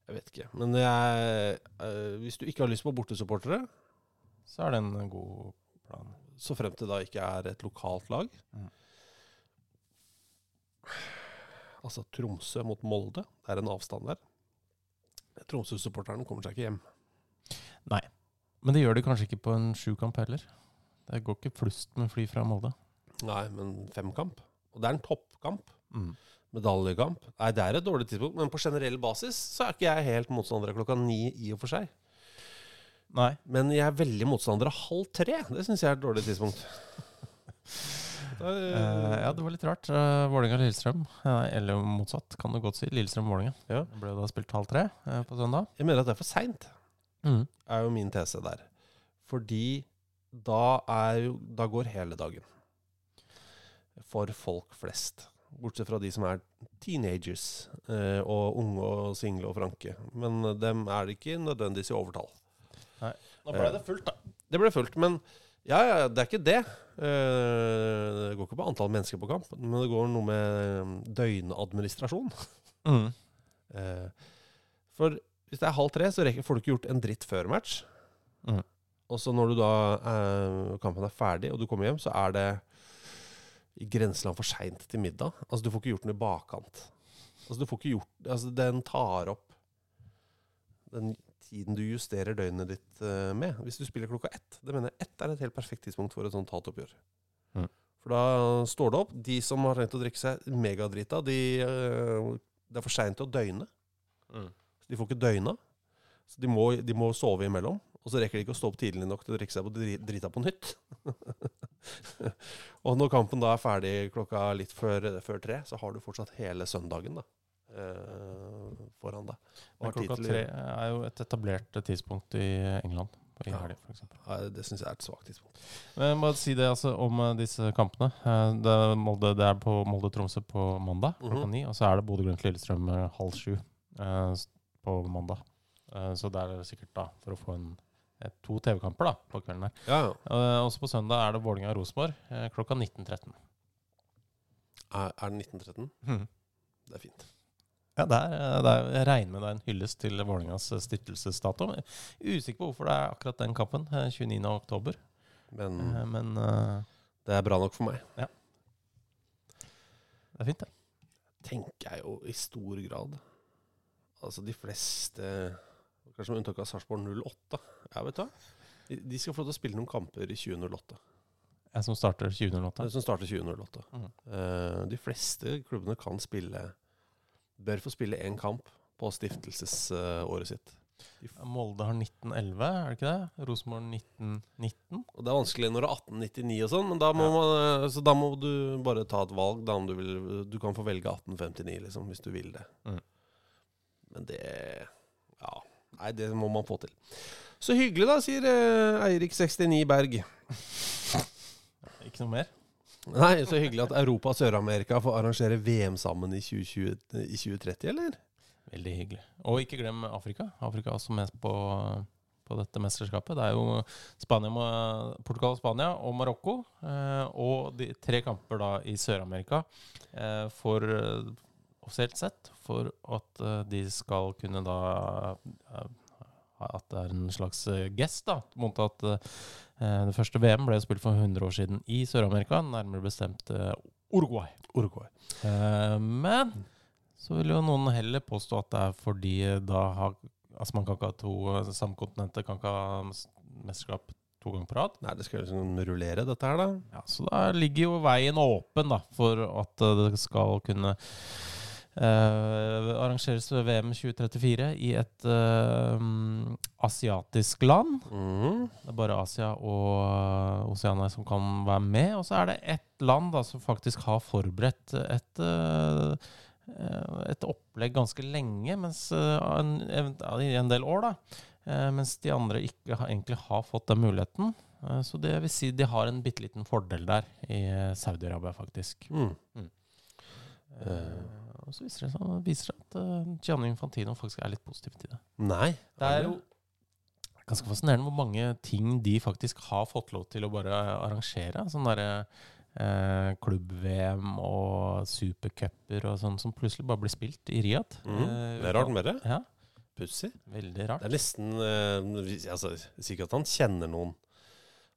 Jeg vet ikke. Men jeg, eh, hvis du ikke har lyst på bortesupportere, Så er det en god plan. så frem det da ikke er et lokalt lag Mm. Altså Tromsø mot Molde, det er en avstand der. Tromsø-supporteren kommer seg ikke hjem. Nei. Men det gjør de kanskje ikke på en sjukamp heller. Det går ikke flust med fly fra Molde. Nei, men femkamp. Og det er en toppkamp. Mm. Medaljekamp. Nei, det er et dårlig tidspunkt, men på generell basis så er ikke jeg helt motstander av klokka ni i og for seg. Nei. Men jeg er veldig motstander av halv tre. Det syns jeg er et dårlig tidspunkt. Da, uh, ja, det var litt rart. Uh, Vålerenga-Lillestrøm, eh, eller motsatt, kan du godt si. Lillestrøm-Vålerenga. Ja. Det ble da spilt halv tre uh, på søndag. Jeg mener at det er for seint, Mm. er jo min tese der. Fordi da, er da går hele dagen. For folk flest. Bortsett fra de som er teenagers eh, og unge og single og franke. Men eh, dem er det ikke nødvendigvis i overtall. Nå ble det fullt, da. Det ble fullt, men ja, ja, det er ikke det. Eh, det går ikke på antall mennesker på kamp, men det går noe med døgnadministrasjon. Mm. Eh, for hvis det er halv tre, så rekker, får du ikke gjort en dritt før match. Mm. Og så når du da eh, kampen er ferdig, og du kommer hjem, så er det i grenseland for seint til middag. Altså, du får ikke gjort noe i bakkant. Altså, du får ikke gjort Altså, den tar opp den tiden du justerer døgnet ditt uh, med. Hvis du spiller klokka ett. Det mener jeg ett er et helt perfekt tidspunkt for et sånt tatoppgjør. Mm. For da står det opp. De som har tenkt å drikke seg megadrita, de, uh, det er for seint til å døgne. Mm. De får ikke døgna. Så de må, de må sove imellom. Og så rekker de ikke å stå opp tidlig nok til å drikke seg på drita på nytt. og når kampen da er ferdig klokka litt før, før tre, så har du fortsatt hele søndagen da, eh, foran deg. Men klokka tre er jo et etablert tidspunkt i England. I Ja. for eksempel. Det syns jeg er et svakt tidspunkt. Men må si det altså, om eh, disse kampene. Eh, Det er, Molde, det er på Molde-Tromsø på mandag klokka Mhm. ni. Og så er det Bodø-Glimt-Lillestrøm eh, halv sju eh, på mandag. Eh, så det er sikkert da for å få en, eh, to TV-kamper da på kvelden der. Ja, ja. Eh, også på søndag er det Vålerenga-Rosenborg eh, klokka 19.13. Er, er det 1913? Mm. Det er fint. Ja, der, er, eh, det er, jeg regner med det er en hyllest til Vålerengas eh, stiftelsesdato. Er Usikker på hvorfor det er akkurat den kampen. eh, 29. oktober. Men Eh, Men uh, det er bra nok for meg. det er fint, det. Tenker jeg jo i stor grad. Altså de fleste Kanskje med unntak av Sarpsborg 08. Ja, vet du? De, skal få lov til å spille noen kamper i 2008. Jeg som starter 2008. Det som starter 2008. Mm. Eh, de fleste klubbene kan spille Bør få spille én kamp på stiftelsesåret sitt. Molde har 1911, er det ikke det? Rosenborg 1919. Og det er vanskelig når det er 1899 og sånn, men da må, man, så da må du bare ta et valg da om du vil Du kan få velge 1859, liksom, hvis du vil det. Mm. Men det Ja. Nei, det må man få til. Så hyggelig, da, sier eh, Eirik69 Berg. Ikke noe mer? Nei, så hyggelig at Europa og Sør-Amerika får arrangere VM sammen i, 2020, i 2030, eller? Veldig hyggelig. Og ikke glem Afrika. Afrika er også med på, på dette mesterskapet. Det er jo Spania, Portugal, Spania og Marokko. Eh, og de tre kamper da i Sør-Amerika eh, for offisielt sett for at eh, de skal kunne da eh, at det er en slags eh, gest, da. Mot at det første VM ble spilt for 100 år siden i Sør-Amerika, nærmere bestemt Uruguay. Uruguay. Men så vil jo noen heller påstå at det er fordi da har Altså man kan ikke ha to samkontinenter, kan ikke ha mesterskap to ganger på rad. Nei, det skal liksom rullere, dette her, da. Ja, så da ligger jo veien åpen da, for at det skal kunne eh, arrangeres VM 2034 i et eh, mm, asiatisk land. Mm. Det er bare Asia og Oseania Oceania som kan være med. Og så er det ett land da, som faktisk har forberedt et, eh, eh, et opplegg ganske lenge, mens eh, en, i en del år, da. Eh, mens de andre ikke har, egentlig har fått den muligheten. Eh, så det vil si de har en bitte liten fordel der i eh, Saudi-Arabia, faktisk. Mm. Eh, og så viser det seg, viser at eh, Gianni Infantino faktisk er litt positiv til det. Nei. Det er jo ganske fascinerende hvor mange ting de faktisk har fått lov til å bare arrangere. Sånn derre eh, klubb-VM og supercuper og sånn som plutselig bare blir spilt i Riyadh. Mm. Eh, Det er rart med det. Ja, Pussig. veldig rart. Det er nesten eh, altså, jeg sier ikke at han kjenner noen,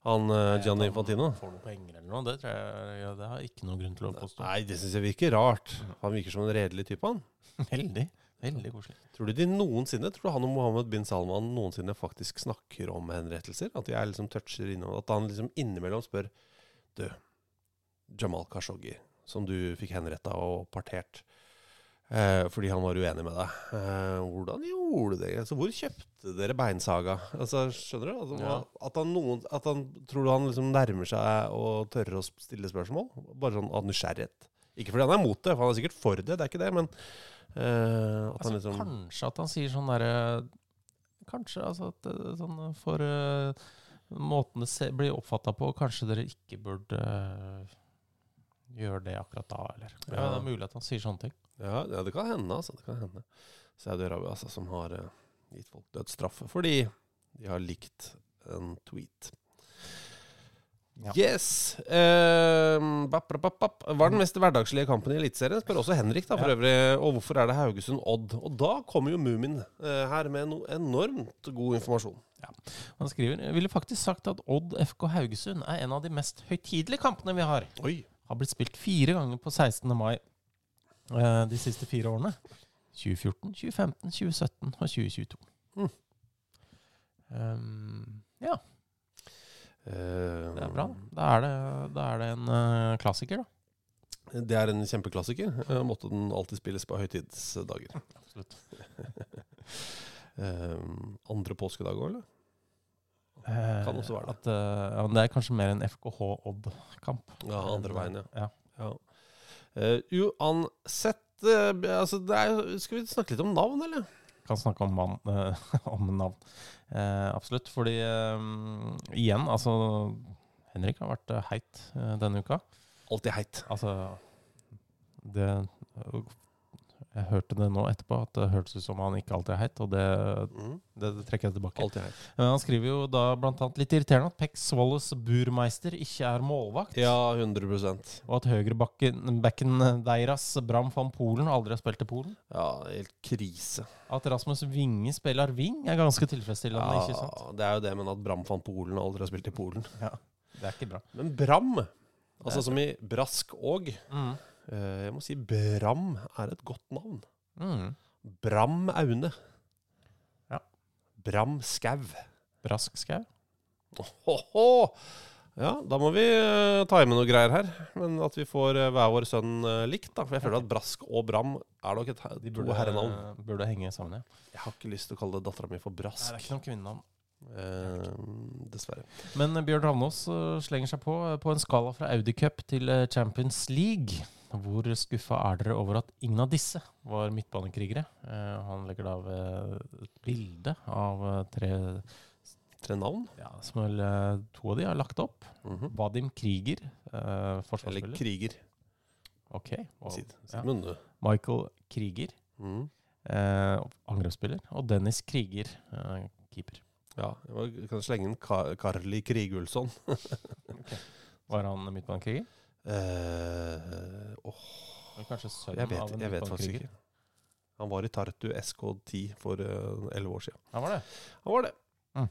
han eh, Gianni Infantino. Får noen penger eller noe, det, tror jeg, ja, det har jeg ikke noen grunn til å påstå. Nei, det syns jeg virker rart. Han virker som en redelig type, han. Veldig. Veldig koselig. Tror du de noensinne, tror du han og Mohammed bin Salman noensinne faktisk snakker om henrettelser? At de er liksom toucher innom At han liksom innimellom spør Du, Jamal Khashoggi, som du fikk henretta og partert eh, fordi han var uenig med deg. Eh, hvordan gjorde det? Altså, hvor kjøpte dere beinsaga? Altså, skjønner du? Altså, Ja. at, han noen, at han Tror du han liksom nærmer seg å tørre å stille spørsmål? Bare sånn av nysgjerrighet. Ikke fordi han er mot det, for han er sikkert for det, det er ikke det, men eh, at han Altså, liksom Kanskje at han sier sånn derre Kanskje altså at sånn for uh, måten det blir oppfatta på, kanskje dere ikke burde eh, gjøre det akkurat da, eller ja. Ja. Det er mulig at han sier sånne ting. Ja, ja, det kan hende, altså. Det kan hende. Saudi-Arabia, altså, som har uh, gitt folk dødsstraffe fordi de har likt en tweet. Ja. Yes! Uh, bap, bap, bap, Var den mest hverdagslige kampen i Eliteserien? Spør også Henrik, da, for øvrig. Og hvorfor er det Haugesund-Odd? Og da kommer jo Mumin uh, her med noe enormt god informasjon. Ja. Han skriver jeg ville faktisk sagt at Odd FK Haugesund er en av de mest høytidelige kampene vi har. Oi! Har blitt spilt fire ganger på 16. mai eh, de siste fire årene. 2014, 2015, 2017 og 2022. Mm. Um, ja, Uh, det er bra. Da er det, da er det en uh, klassiker, da. Det er en kjempeklassiker. Uh, måtte den alltid spilles på høytidsdager. Absolutt. Ehm, andre påskedag òg, eller? Eh, Kan også være det. At, eh, ja, men det er kanskje mer en FKH-Odd-kamp. Ja, andre veien, ja. ja. Ja. Eh, uansett altså det er, Skal vi snakke litt om navn, eller? Kan snakke om, man, om navn. Eh, absolutt. Fordi eh, igjen, altså Henrik har vært heit denne uka. Alltid heit. Altså Det Jeg hørte det nå etterpå, at det hørtes ut som han ikke alltid er heit, og det, Mm. det, det trekker jeg tilbake. Alltid heit. Men han skriver jo da blant annet litt irriterende at Peck Swallows Burmeister ikke er målvakt. Ja, 100% Og at høyrebacken backen deres, Bram van Polen, aldri har spilt i Polen. Ja, helt krise. At Rasmus Winge spiller wing, er ganske tilfredsstillende. Ja, ikke sant? det er jo det, men at Bram van Polen aldri har spilt i Polen. Ja, Det er ikke bra. Men Bram, altså som i Brask og Mm. Eh, Jeg må si Bram er et godt navn. Mm. Bram Aune. Ja. Bram Skau. Brask skau. Ja, da må vi uh, ta med noe greier her. Men at vi får eh, hver vår sønn eh, likt, da. For jeg føler at Brask og Bram er nok et, he- to herrenavn. burde henge sammen, ja. Jeg har ikke lyst til å kalle dattera mi for Brask. Nei, det er ikke noe kvinnenavn. Eh, dessverre. Men eh, Bjørn Ravnås eh, slenger seg på eh, på en skala fra Audi Cup til eh, Champions League. Hvor skuffa er dere over at ingen av disse var midtbanekrigere? Eh, han legger da ved et bilde av eh, tre Tre navn. ja, som vel eh, to av de har lagt opp. Mhm. Vadim Krieger, eh, Eller forsvarsspiller. kriger. Ok. og- Sitt, sitt ja. Michael Krieger, mm. eh, angrepsspiller. Og Dennis Krieger, eh, keeper. Ja, jeg kan slenge inn Ka Karli Krigulsson. Var han midtbanekriger? Eh, åh, Kanskje sønnen jeg vet, av en jeg vet faktisk ikke. Han var i Tartu SK10 for elleve år siden. Han var det? Han var det. Mm.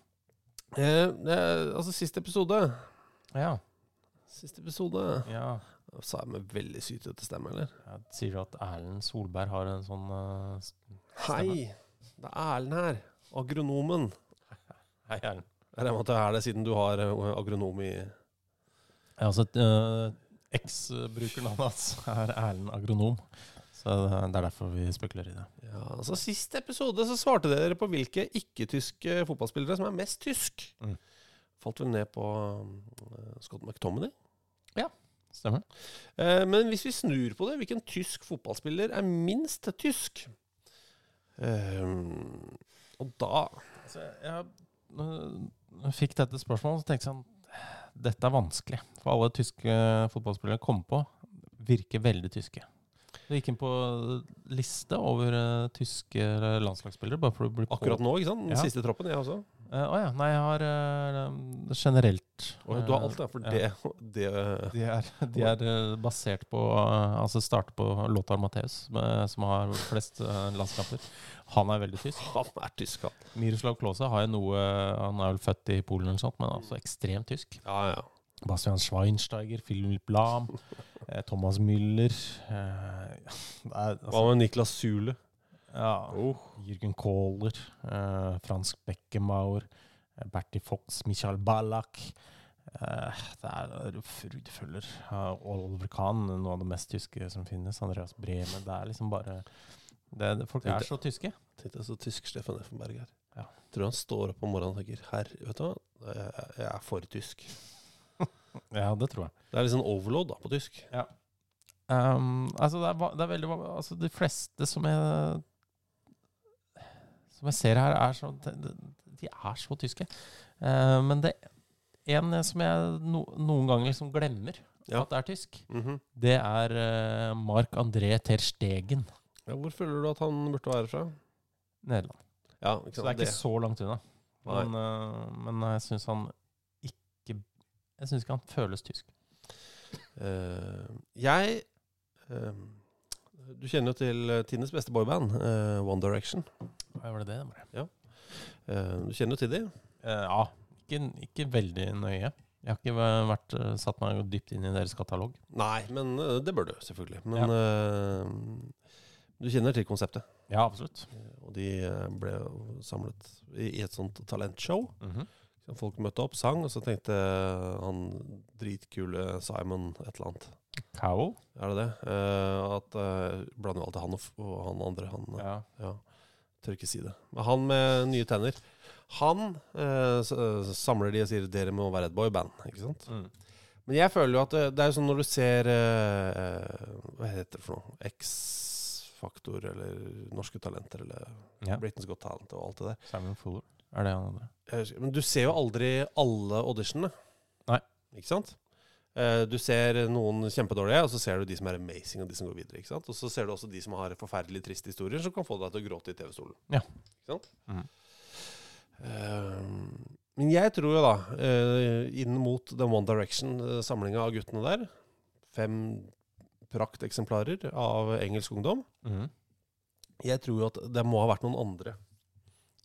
Uh, eh, altså, siste episode Ja. Siste episode ja. Sa jeg med veldig sytete stemme, eller? Ja, sier du at Erlend Solberg har en sånn uh, stemme? Hei! Det er Erlend her. Agronomen. Hei, Erlend. Jeg regner med at det er det, siden du har eh, agronom i Ja, altså uh, Eks-brukernavnet hans er Erlend Agronom. Så det er derfor vi spekulerer i det. Ja, altså Sist episode så svarte dere på hvilke ikke-tyske fotballspillere som er mest tysk. Mm. Falt vel ned på uh, Scott McTominay. Stemmer. Eh, men hvis vi snur på det, hvilken tysk fotballspiller er minst tysk? Eh, og da Altså, jeg, jeg fikk dette spørsmålet, så tenkte jeg sånn Dette er vanskelig. For alle tyske fotballspillere kom på, virker veldig tyske. Du gikk inn på liste over uh, tyske landslagsspillere. bare for å bli på. Akkurat nå, ikke sant? Den Ja. siste troppen, jeg også. Å ja. Nei, jeg har uh, generelt. oh, du har alt, ja. For det, det De er, de er eh, basert på uh, Altså starter på Lothar Matheus, eh, som har flest eh, landskamper. Han er veldig tysk. Han er tysk, han. Miroslav Klause har jo noe Han er vel født i Polen eller sånt, men altså ekstremt tysk. Ja, ja. Bastian Schweinsteiger, Philip Lahm, eh, Thomas Müller eh, er, Hva altså, med Niklas Zule? ja, Jürgen Kohler, eh, Fransk Beckenbauer, eh, Bertie Fox, Michael Ballack eh, Det er frudfølger. Uh, Oliver Kahn, noe av det mest tyske som finnes. Andreas Bremer. Det er liksom bare det, det, Folk er så tyske. Tenk deg så tysk Stefan Effenberg er. Ja. Tror han står opp om morgenen og tenker Herr, vet du hva, jeg, jeg er for tysk. Ja, det tror jeg. Det er litt sånn overload da, på tysk. Um, altså det, er, det er veldig Altså De fleste som jeg Som jeg ser her, er så De, de er så tyske. Uh, men det en som jeg no, noen ganger liksom glemmer Ja. at er tysk, Mhm. det er uh, Mark André Ter Stegen, Ja, hvor føler du at han burde være fra? Nederland. Ja, ikke Så det er ikke så langt unna. Men, uh, men jeg syns han ikke Jeg syns ikke han føles tysk. Uh, jeg uh, Du kjenner jo til Tines beste boyband, One Direction. Hva var det det? Bare? Eh, du kjenner jo til dem? Ja. Ikke, ikke veldig nøye. Jeg har ikke vært, satt meg dypt inn i deres katalog. Nei, men det bør du selvfølgelig. Men eh, du kjenner til konseptet. Ja, absolutt. Eh, Og de eh, ble samlet i et sånt talentshow. Mm -hmm. Folk møtte opp, sang, og så tenkte han dritkule Simon et eller annet. Cowell? Er det det? Uh, at uh, Blander alltid han og, og han andre. Han, eh, Ja. ja. Tør ikke si det. Men han med nye tenner, han uh, eh, samler de og sier dere må være et boyband. Ikke sant? Mm. Men jeg føler jo at det, det er jo sånn når du ser eh, eh, Hva heter det for noe? X-Faktor eller Norske Talenter eller Ja. Britain's Got Talent og alt det der. Simon Fuller. Er det han andre? Husker- Men du ser jo aldri alle auditionene. Nei. Ikke sant? Eh, Du ser noen kjempedårlige, og så ser du de som er amazing, og de som går videre. ikke sant? Og så ser du også de som har forferdelig triste historier, som kan få deg til å gråte i TV-stolen. Ja. Ikke sant? Mm. Eh, Men jeg tror jo da, uh, inn mot den One Direction-samlinga av guttene der, fem prakteksemplarer av engelsk ungdom, Mm. jeg tror jo at det må ha vært noen andre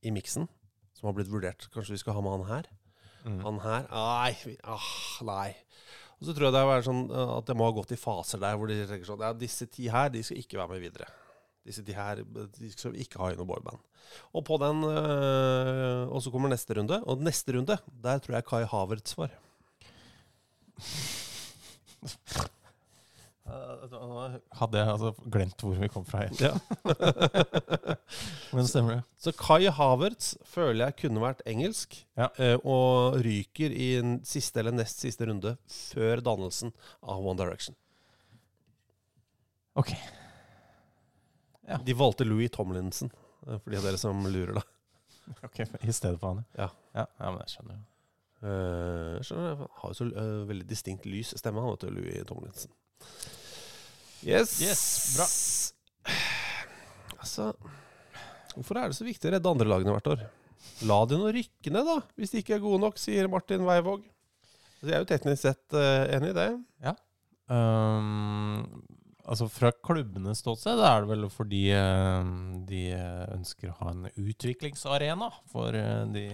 i miksen som har blitt vurdert. Kanskje vi skal ha med han her? Mm. Han her? Nei. Ah, nei. Og så tror jeg det er sånn eh, at det må ha gått i faser der hvor de tenker sånn Ja, disse ti her, de skal ikke være med videre. Disse ti her de skal vi ikke ha i noe boyband. Og på den øh, Og så kommer neste runde. Og neste runde, der tror jeg Kai Havertz var. Eh, Nå hadde jeg altså glemt hvor vi kom fra igjen. Ja. Men stemmer det. Så Kai Havertz føler jeg kunne vært engelsk, Ja. eh, og ryker i en siste eller nest siste runde før dannelsen av One Direction. Ok. Ja. De valgte Louis Tomlinson, eh, for de av dere som lurer, da. Ok, I stedet for han, Ja. ja. Ja, men jeg skjønner jo. Uh, skjønner jeg, har jo så uh, veldig distinkt lys stemme, han vet du, Louis Tomlinson. Yes. Yes, bra. Altså, hvorfor er det så viktig å redde andre lagene hvert år? La de nå rykke ned, da, hvis de ikke er gode nok, sier Martin Weivåg. Altså, jeg er jo teknisk sett eh, enig i det. Ja. Um, Altså Fra klubbenes ståsted er det vel fordi eh, de ønsker å ha en utviklingsarena for eh, de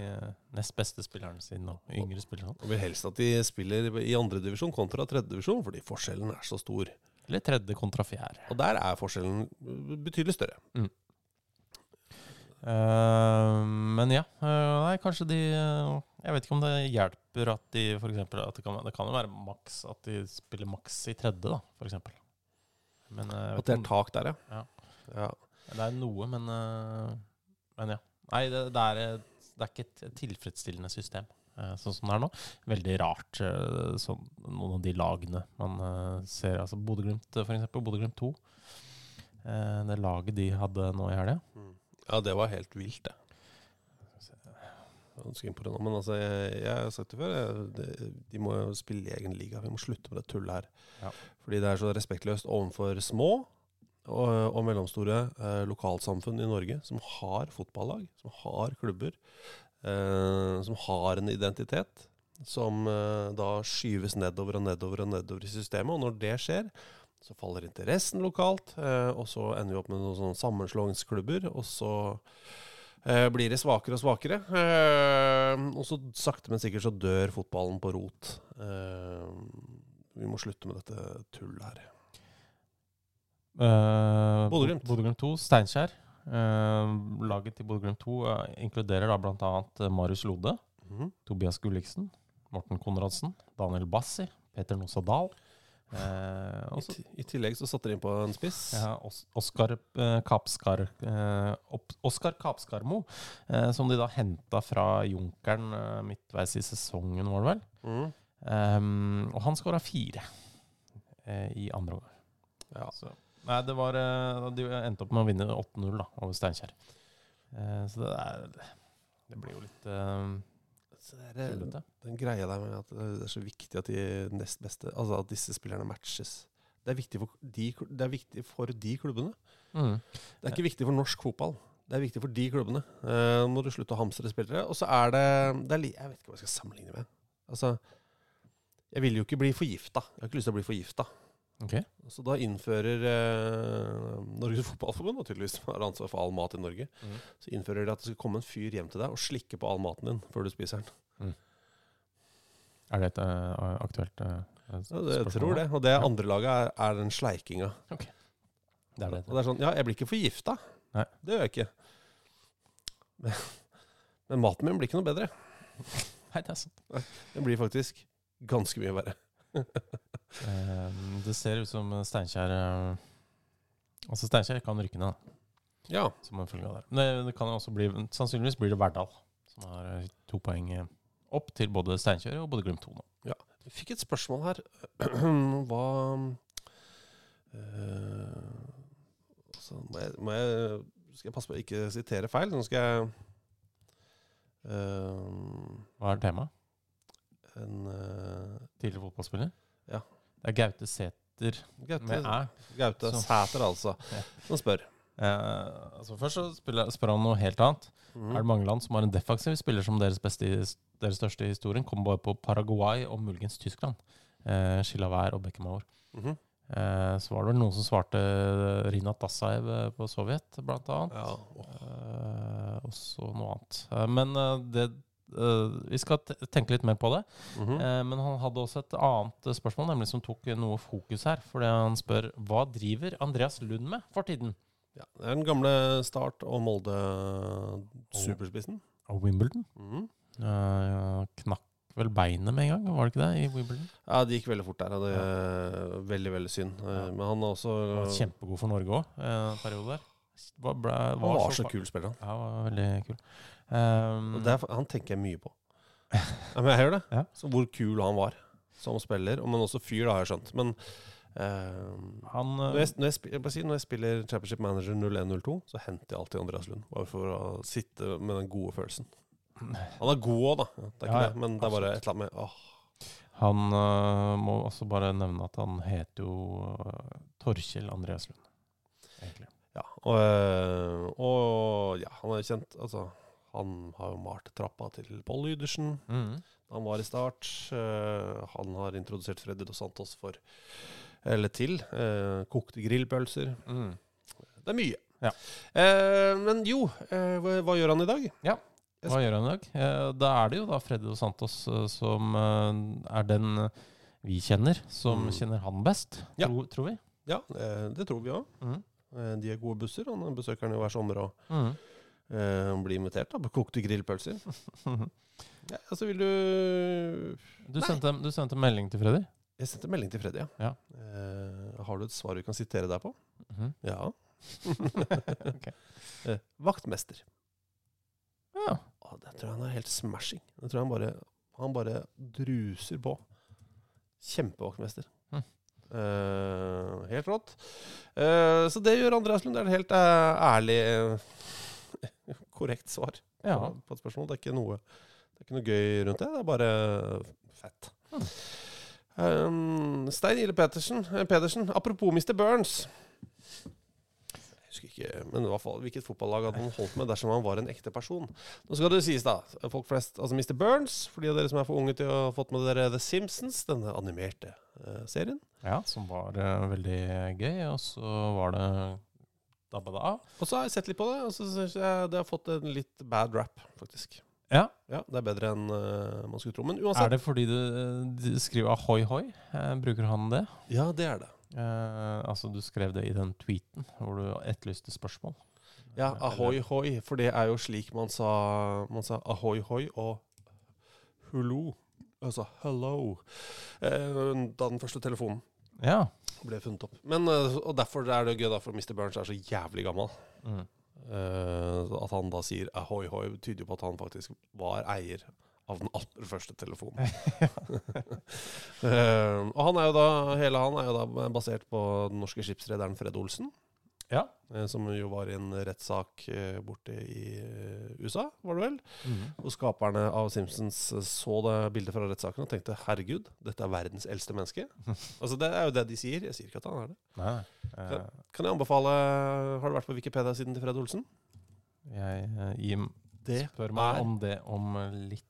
nest beste spillerne sine og yngre spillerne. Og vil helst at de spiller i andredivisjon kontra tredjedivisjon, fordi forskjellen er så stor. Eller tredje kontra fjerde. Og der er forskjellen betydelig større. Mm. Uh, men ja, uh, nei, kanskje de uh, Jeg vet ikke om det hjelper at de for eksempel, at det, kan, det kan jo være maks at de spiller maks i tredje, da, for eksempel. Men, at det er tak der, ja. ja. Det er noe, men, men ja. Nei, det, det, er, det, er, ikke et tilfredsstillende system sånn som det er nå. Veldig rart, sånn, noen av de lagene man ser. altså Bodø-Glimt, eksempel. Bodø-Glimt 2. det laget de hadde nå i helga. Mm. Ja, det var helt vilt, det. Men altså, jeg, jeg, har sagt det før, jeg, de må jo spille i egen liga. Vi må slutte med det tullet her. Ja. Fordi det er så respektløst overfor små og, og mellomstore eh, lokalsamfunn i Norge som har fotballag, som har klubber, eh, som har en identitet, som eh, da skyves nedover og nedover og nedover i systemet. Og når det skjer, så faller interessen lokalt, eh, og så ender vi opp med noen sånne sammenslåingsklubber. Og så blir det svakere og svakere. Eh, og så sakte, men sikkert så dør fotballen på rot. Eh, vi må slutte med dette tullet her. Uh, Bodø-Glimt. Bodø-Glimt 2, Steinkjer. Uh, laget til Bodø-Glimt 2 uh, inkluderer da bl.a. Marius Lode, mm -hmm. Tobias Gulliksen, Morten Konradsen, Daniel Bassi, Peter Nossa Dahl. Eh, også, I, I, tillegg så satte de inn på en spiss. Ja, Os Oskar eh, Kapskar eh, Oskar Kapskarmo, eh, som de da henta fra Junkeren eh, midtveis i sesongen, var det vel. Mm. Um, og han skåra fire eh, i andre omgang. Ja. nei, det var De endte opp med å vinne 8-0 da, over Steinkjer. så det, er, det blir jo litt det er, den greia der med at det er så viktig at de nest beste Altså at disse spillerne matches. Det er viktig for de, det viktig for de klubbene. Mm. Det er ikke viktig for norsk fotball. Det er viktig for de klubbene. Uh, må du slutte å hamstre spillere. Og så er det, det er, Jeg vet ikke hva jeg skal sammenligne med. Altså, jeg vil jo ikke bli forgifta. Jeg har ikke lyst til å bli forgifta. Okay. Så da innfører eh, Norges Fotballforbund, tydeligvis som har ansvar for all mat i Norge, mm. så innfører de at det skal komme en fyr hjem til deg og slikke på all maten din før du spiser den. Mm. Er det et uh, aktuelt uh, ja, Jeg tror det. Og det andre laget er, er den sleikinga. Okay. Det er det. Og det er sånn Ja, jeg blir ikke forgifta. Det gjør jeg ikke. Men, men, maten min blir ikke noe bedre. Nei, det er sant. Den blir faktisk ganske mye verre. Ehm, det ser ut som Steinkjer uh, Altså Steinkjer kan rykke ned, da. Ja. Som en følge av det. det. Det kan også bli Sannsynligvis blir det Verdal, som har eh, to poeng eh, opp til både Steinkjer og både Glimt 2 nå. Ja. Vi fikk et spørsmål her. Hva øh, altså, må, jeg, må jeg, Skal jeg passe på å ikke sitere feil? Nå skal jeg øh, Hva er temaet? En øh, Tidligere fotballspiller? Ja. Det er Gaute Sæter Gaute. Gaute Sæter, altså. Ja. Som spør. Eh, altså først så spiller, spør han noe helt annet. Mm. Er det mange land som har en defensiv spiller som deres, beste, deres største i historien? Kommer bare på Paraguay og muligens Tyskland. Eh, Chilavert og Beckenbauer. Mm -hmm. eh, så var det vel noen som svarte Rinat Dassaev eh, på Sovjet, blant annet. Ja. Oh. og så noe annet. Eh, men det Uh, vi skal tenke litt mer på det. Mm -hmm. uh, men han hadde også et annet spørsmål, nemlig som tok noe fokus her. Fordi han spør hva driver Andreas Lund med for tiden? Ja, det er den gamle Start og Molde superspissen. Og Wimbledon. Mm -hmm. uh, knakk vel beinet med en gang, var det ikke det? i Wimbledon? Ja, det gikk veldig fort der. Det er ja. veldig, veldig synd. Ja. Men han er også han var Kjempegod for Norge òg, en periode der. Var, ble, var han var så, så kul spiller, han. Ja, var veldig kul. Um, er, han tenker jeg mye på. ja, men jeg hører det. Ja. Så hvor kul han var som spiller. Men også fyr, da, har jeg skjønt. Men uh, han, uh, når, jeg, når, jeg spiller, si, når, jeg, spiller Championship Manager 0102, så henter jeg alltid Andreas Lund. Bare for å sitte med den gode følelsen. Han er god òg, da. Det er ikke ja, det, men det er bare et eller annet med åh. Han uh, må også bare nevne at han heter jo Torkjell Andreas Lund. Egentlig. Ja, og, og ja, han er kjent Altså han har jo malt trappa til Pål Lydersen mm. han var i start. Uh, han har introdusert Freddy Dos Santos for Eller til. uh, kokte grillpølser. Mm. Det er mye. Ja. Uh, men jo, hva, hva gjør han i dag? Ja. Hva gjør han i dag? Da er det jo da Freddy Dos Santos som er den vi kjenner, som Mm. kjenner han best, Ja. tro, tror vi. Ja, det tror vi òg. Mm. De er gode busser. Han besøker den jo hver sommer og Mm. bli invitert da, på kokte grillpølser. ja, altså, vil du Du sendte, du sendte melding til Freddy? Jeg sendte melding til Freddy, ja. Ja. Uh, har du et svar vi kan sitere deg på? Mhm. Ja. Ok. eh, vaktmester. Ja. Oh, det tror jeg han er helt smashing. Det tror jeg han bare, han bare druser på. Kjempevaktmester. Mm. Eh, helt rått. Eh, så det gjør Andreas Lund. Det er helt eh, ærlig, eh, korrekt svar Ja. på, på et spørsmål. Det er ikke noe, det er ikke noe gøy rundt det. Det er bare fett. Hm. Um, Stein Ile Petersen, eh, Pedersen, apropos Mr. Burns. Jeg husker ikke, men i hvert fall, hvilket fotballag hadde han holdt med dersom han var en ekte person? Nå skal det sies, da. Folk flest, altså Mr. Burns, for de av dere som er for unge til å ha fått med dere The Simpsons, denne animerte eh, serien. Ja, som var eh, veldig gøy. Og så var det dabba da. Og så har jeg sett litt på det, og så syns jeg det har fått en litt bad rap, faktisk. Ja. Ja, Det er bedre enn uh, man skulle tro. Men uansett Er det fordi du, eh, du skriver ahoi hoi? Eh, bruker han det? Ja, det er det. Eh, altså, du skrev det i den tweeten hvor du etterlyste spørsmål. Ja, ahoi hoi, for det er jo slik man sa Man sa ahoi hoi og hullo. Altså hello. Eh, da den første telefonen Ja. Ble funnet opp. Men, eh, og derfor er det gøy, da, for Mr. Burns er så jævlig gammel. Mm. Uh, at han da sier ahoi hoi, tyder jo på at han faktisk var eier av den aller første telefonen. uh, og han er jo da, hele han er jo da basert på den norske skipsrederen Fred Olsen. Ja. eh, Som jo var i en rettssak eh, borte i eh, USA, var det vel? Mm. Og skaperne av Simpsons så det bildet fra rettssaken og tenkte herregud, dette er verdens eldste menneske. altså Det er jo det de sier. Jeg sier ikke at han er det. Nei. Eh, Kan, jeg anbefale Har du vært på Wikipedia-siden til Fred Olsen? jeg Jim Det spør meg er- om det om litt.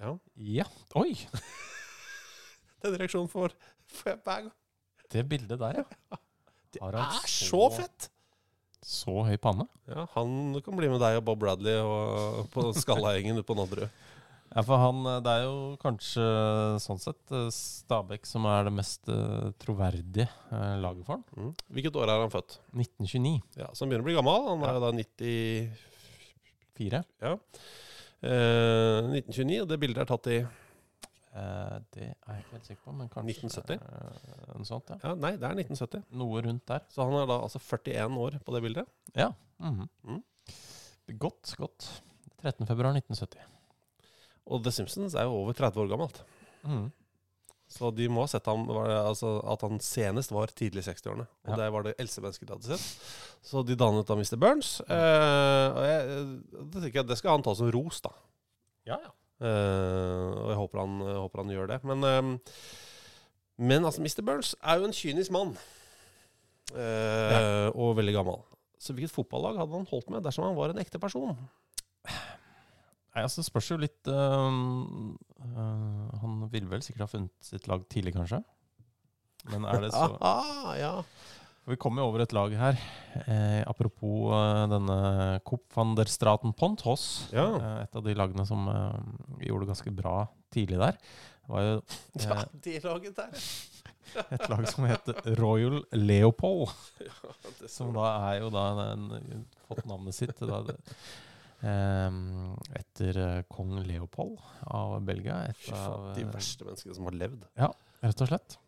Ja. Ja. Oi! Den reaksjonen får får jeg hver gang. Det bildet der, ja. Det Har han er så- så fett! Så høy panne. Ja, Han kan bli med deg og Bob Bradley og på Skallagjengen ute på Nadderud. Ja, for han, eh, Det er jo kanskje sånn sett eh, Stabæk som er det mest eh, troverdige eh, laget for han. Mm. Hvilket år er han født? 1929. Ja, Så han begynner å bli gammel. Han er Ja. jo da 94. Ja. Eh, 1929, og det bildet er tatt i Eh, det er jeg ikke helt sikker på, men kanskje 1970? eh, noe sånt, ja. Ja, Nei, det er 1970. Noe rundt der. Så han er da altså 41 år på det bildet. Ja. mhm. Mm. Godt, godt. 13. februar 1970. Og The Simpsons er jo over 30 år gammelt. Mm. Så de må ha sett ham altså, at han senest var tidlig i 60-årene. Og Ja. det var det eldste mennesket de hadde sett. Så de dannet da Mr. Burns. Eh, og jeg, det, jeg, det skal han ta som ros, da. Ja, ja. Eh, og jeg håper han, håper han gjør det. Men, eh, men altså, Mr. Burns er jo en kynisk mann. Ja. Og veldig gammel. Så hvilket fotballag hadde han holdt med dersom han var en ekte person? Nei, altså det spørs jo litt øhm, øh, Han ville vel sikkert ha funnet sitt lag tidlig, kanskje. Men er det så Ah, ja. Vi kommer jo over et lag her. Eh, apropos eh, denne Coop van der Straten Pontos. Ja. Eh, et av de lagene som øh, gjorde det ganske bra tidlig der. Var jo ja, de det laget der. et lag som heter Royal Leopold. Ja, Som da er jo da den, fått navnet sitt da, ehm, etter eh, kong Leopold av Belgia. Et Fy faen, av, de eh, verste menneskene som har levd. Ja, rett og slett.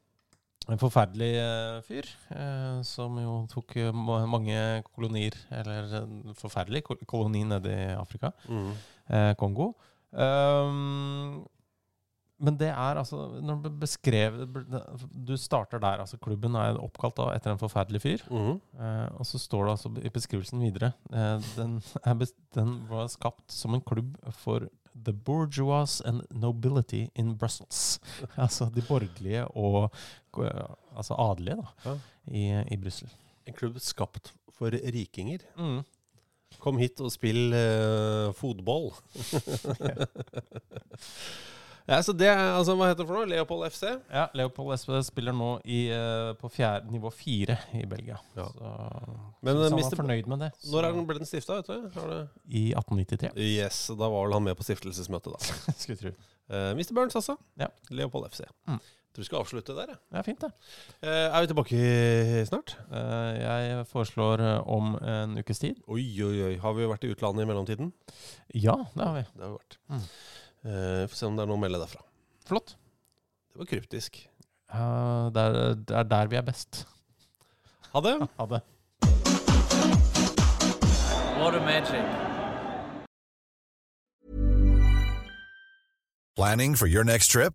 En forferdelig eh, fyr, eh, som jo tok eh, mange kolonier, eller en forferdelig kol koloni nede i Afrika, Mm. Kongo. Um, men det er altså Når du beskrev Du starter der. altså Klubben er oppkalt da etter en forferdelig fyr. Mm. Og så står det altså i beskrivelsen videre den, er den var skapt som en klubb for the bourgeois and nobility in Brussels. altså de borgerlige og eh, altså adelige da, Ja. i, i Brussel. En klubb skapt for rikinger. Mm. Kom hit og spill uh, fotball. Ja, så det, er- altså, Hva heter det for noe? Leopold FC? Ja, Leopold SV spiller nå i, eh, på fjerde, nivå fire i Belgia. Ja. Så, Men, så eh, han Mr. var fornøyd med det. Når er den, ble den stifta? I 1893, Yes, Da var vel han med på stiftelsesmøtet, da. skulle tro. Eh, Mr. Burns, altså. Ja. Leopold FC. Mm. Tror vi skal avslutte der. jeg. Ja, fint det. Eh, er vi tilbake snart? Eh, jeg foreslår eh, om en ukes tid. Oi, oi, oi. Har vi vært i utlandet i mellomtiden? Ja, det har vi. Det har vi vært. Mm. Eh, Får se om det er noe å melde derfra. Flott. Det var kryptisk. Uh, det, er, det er der vi er best. Ha det. Ha det. What a magic. Planning for your next trip?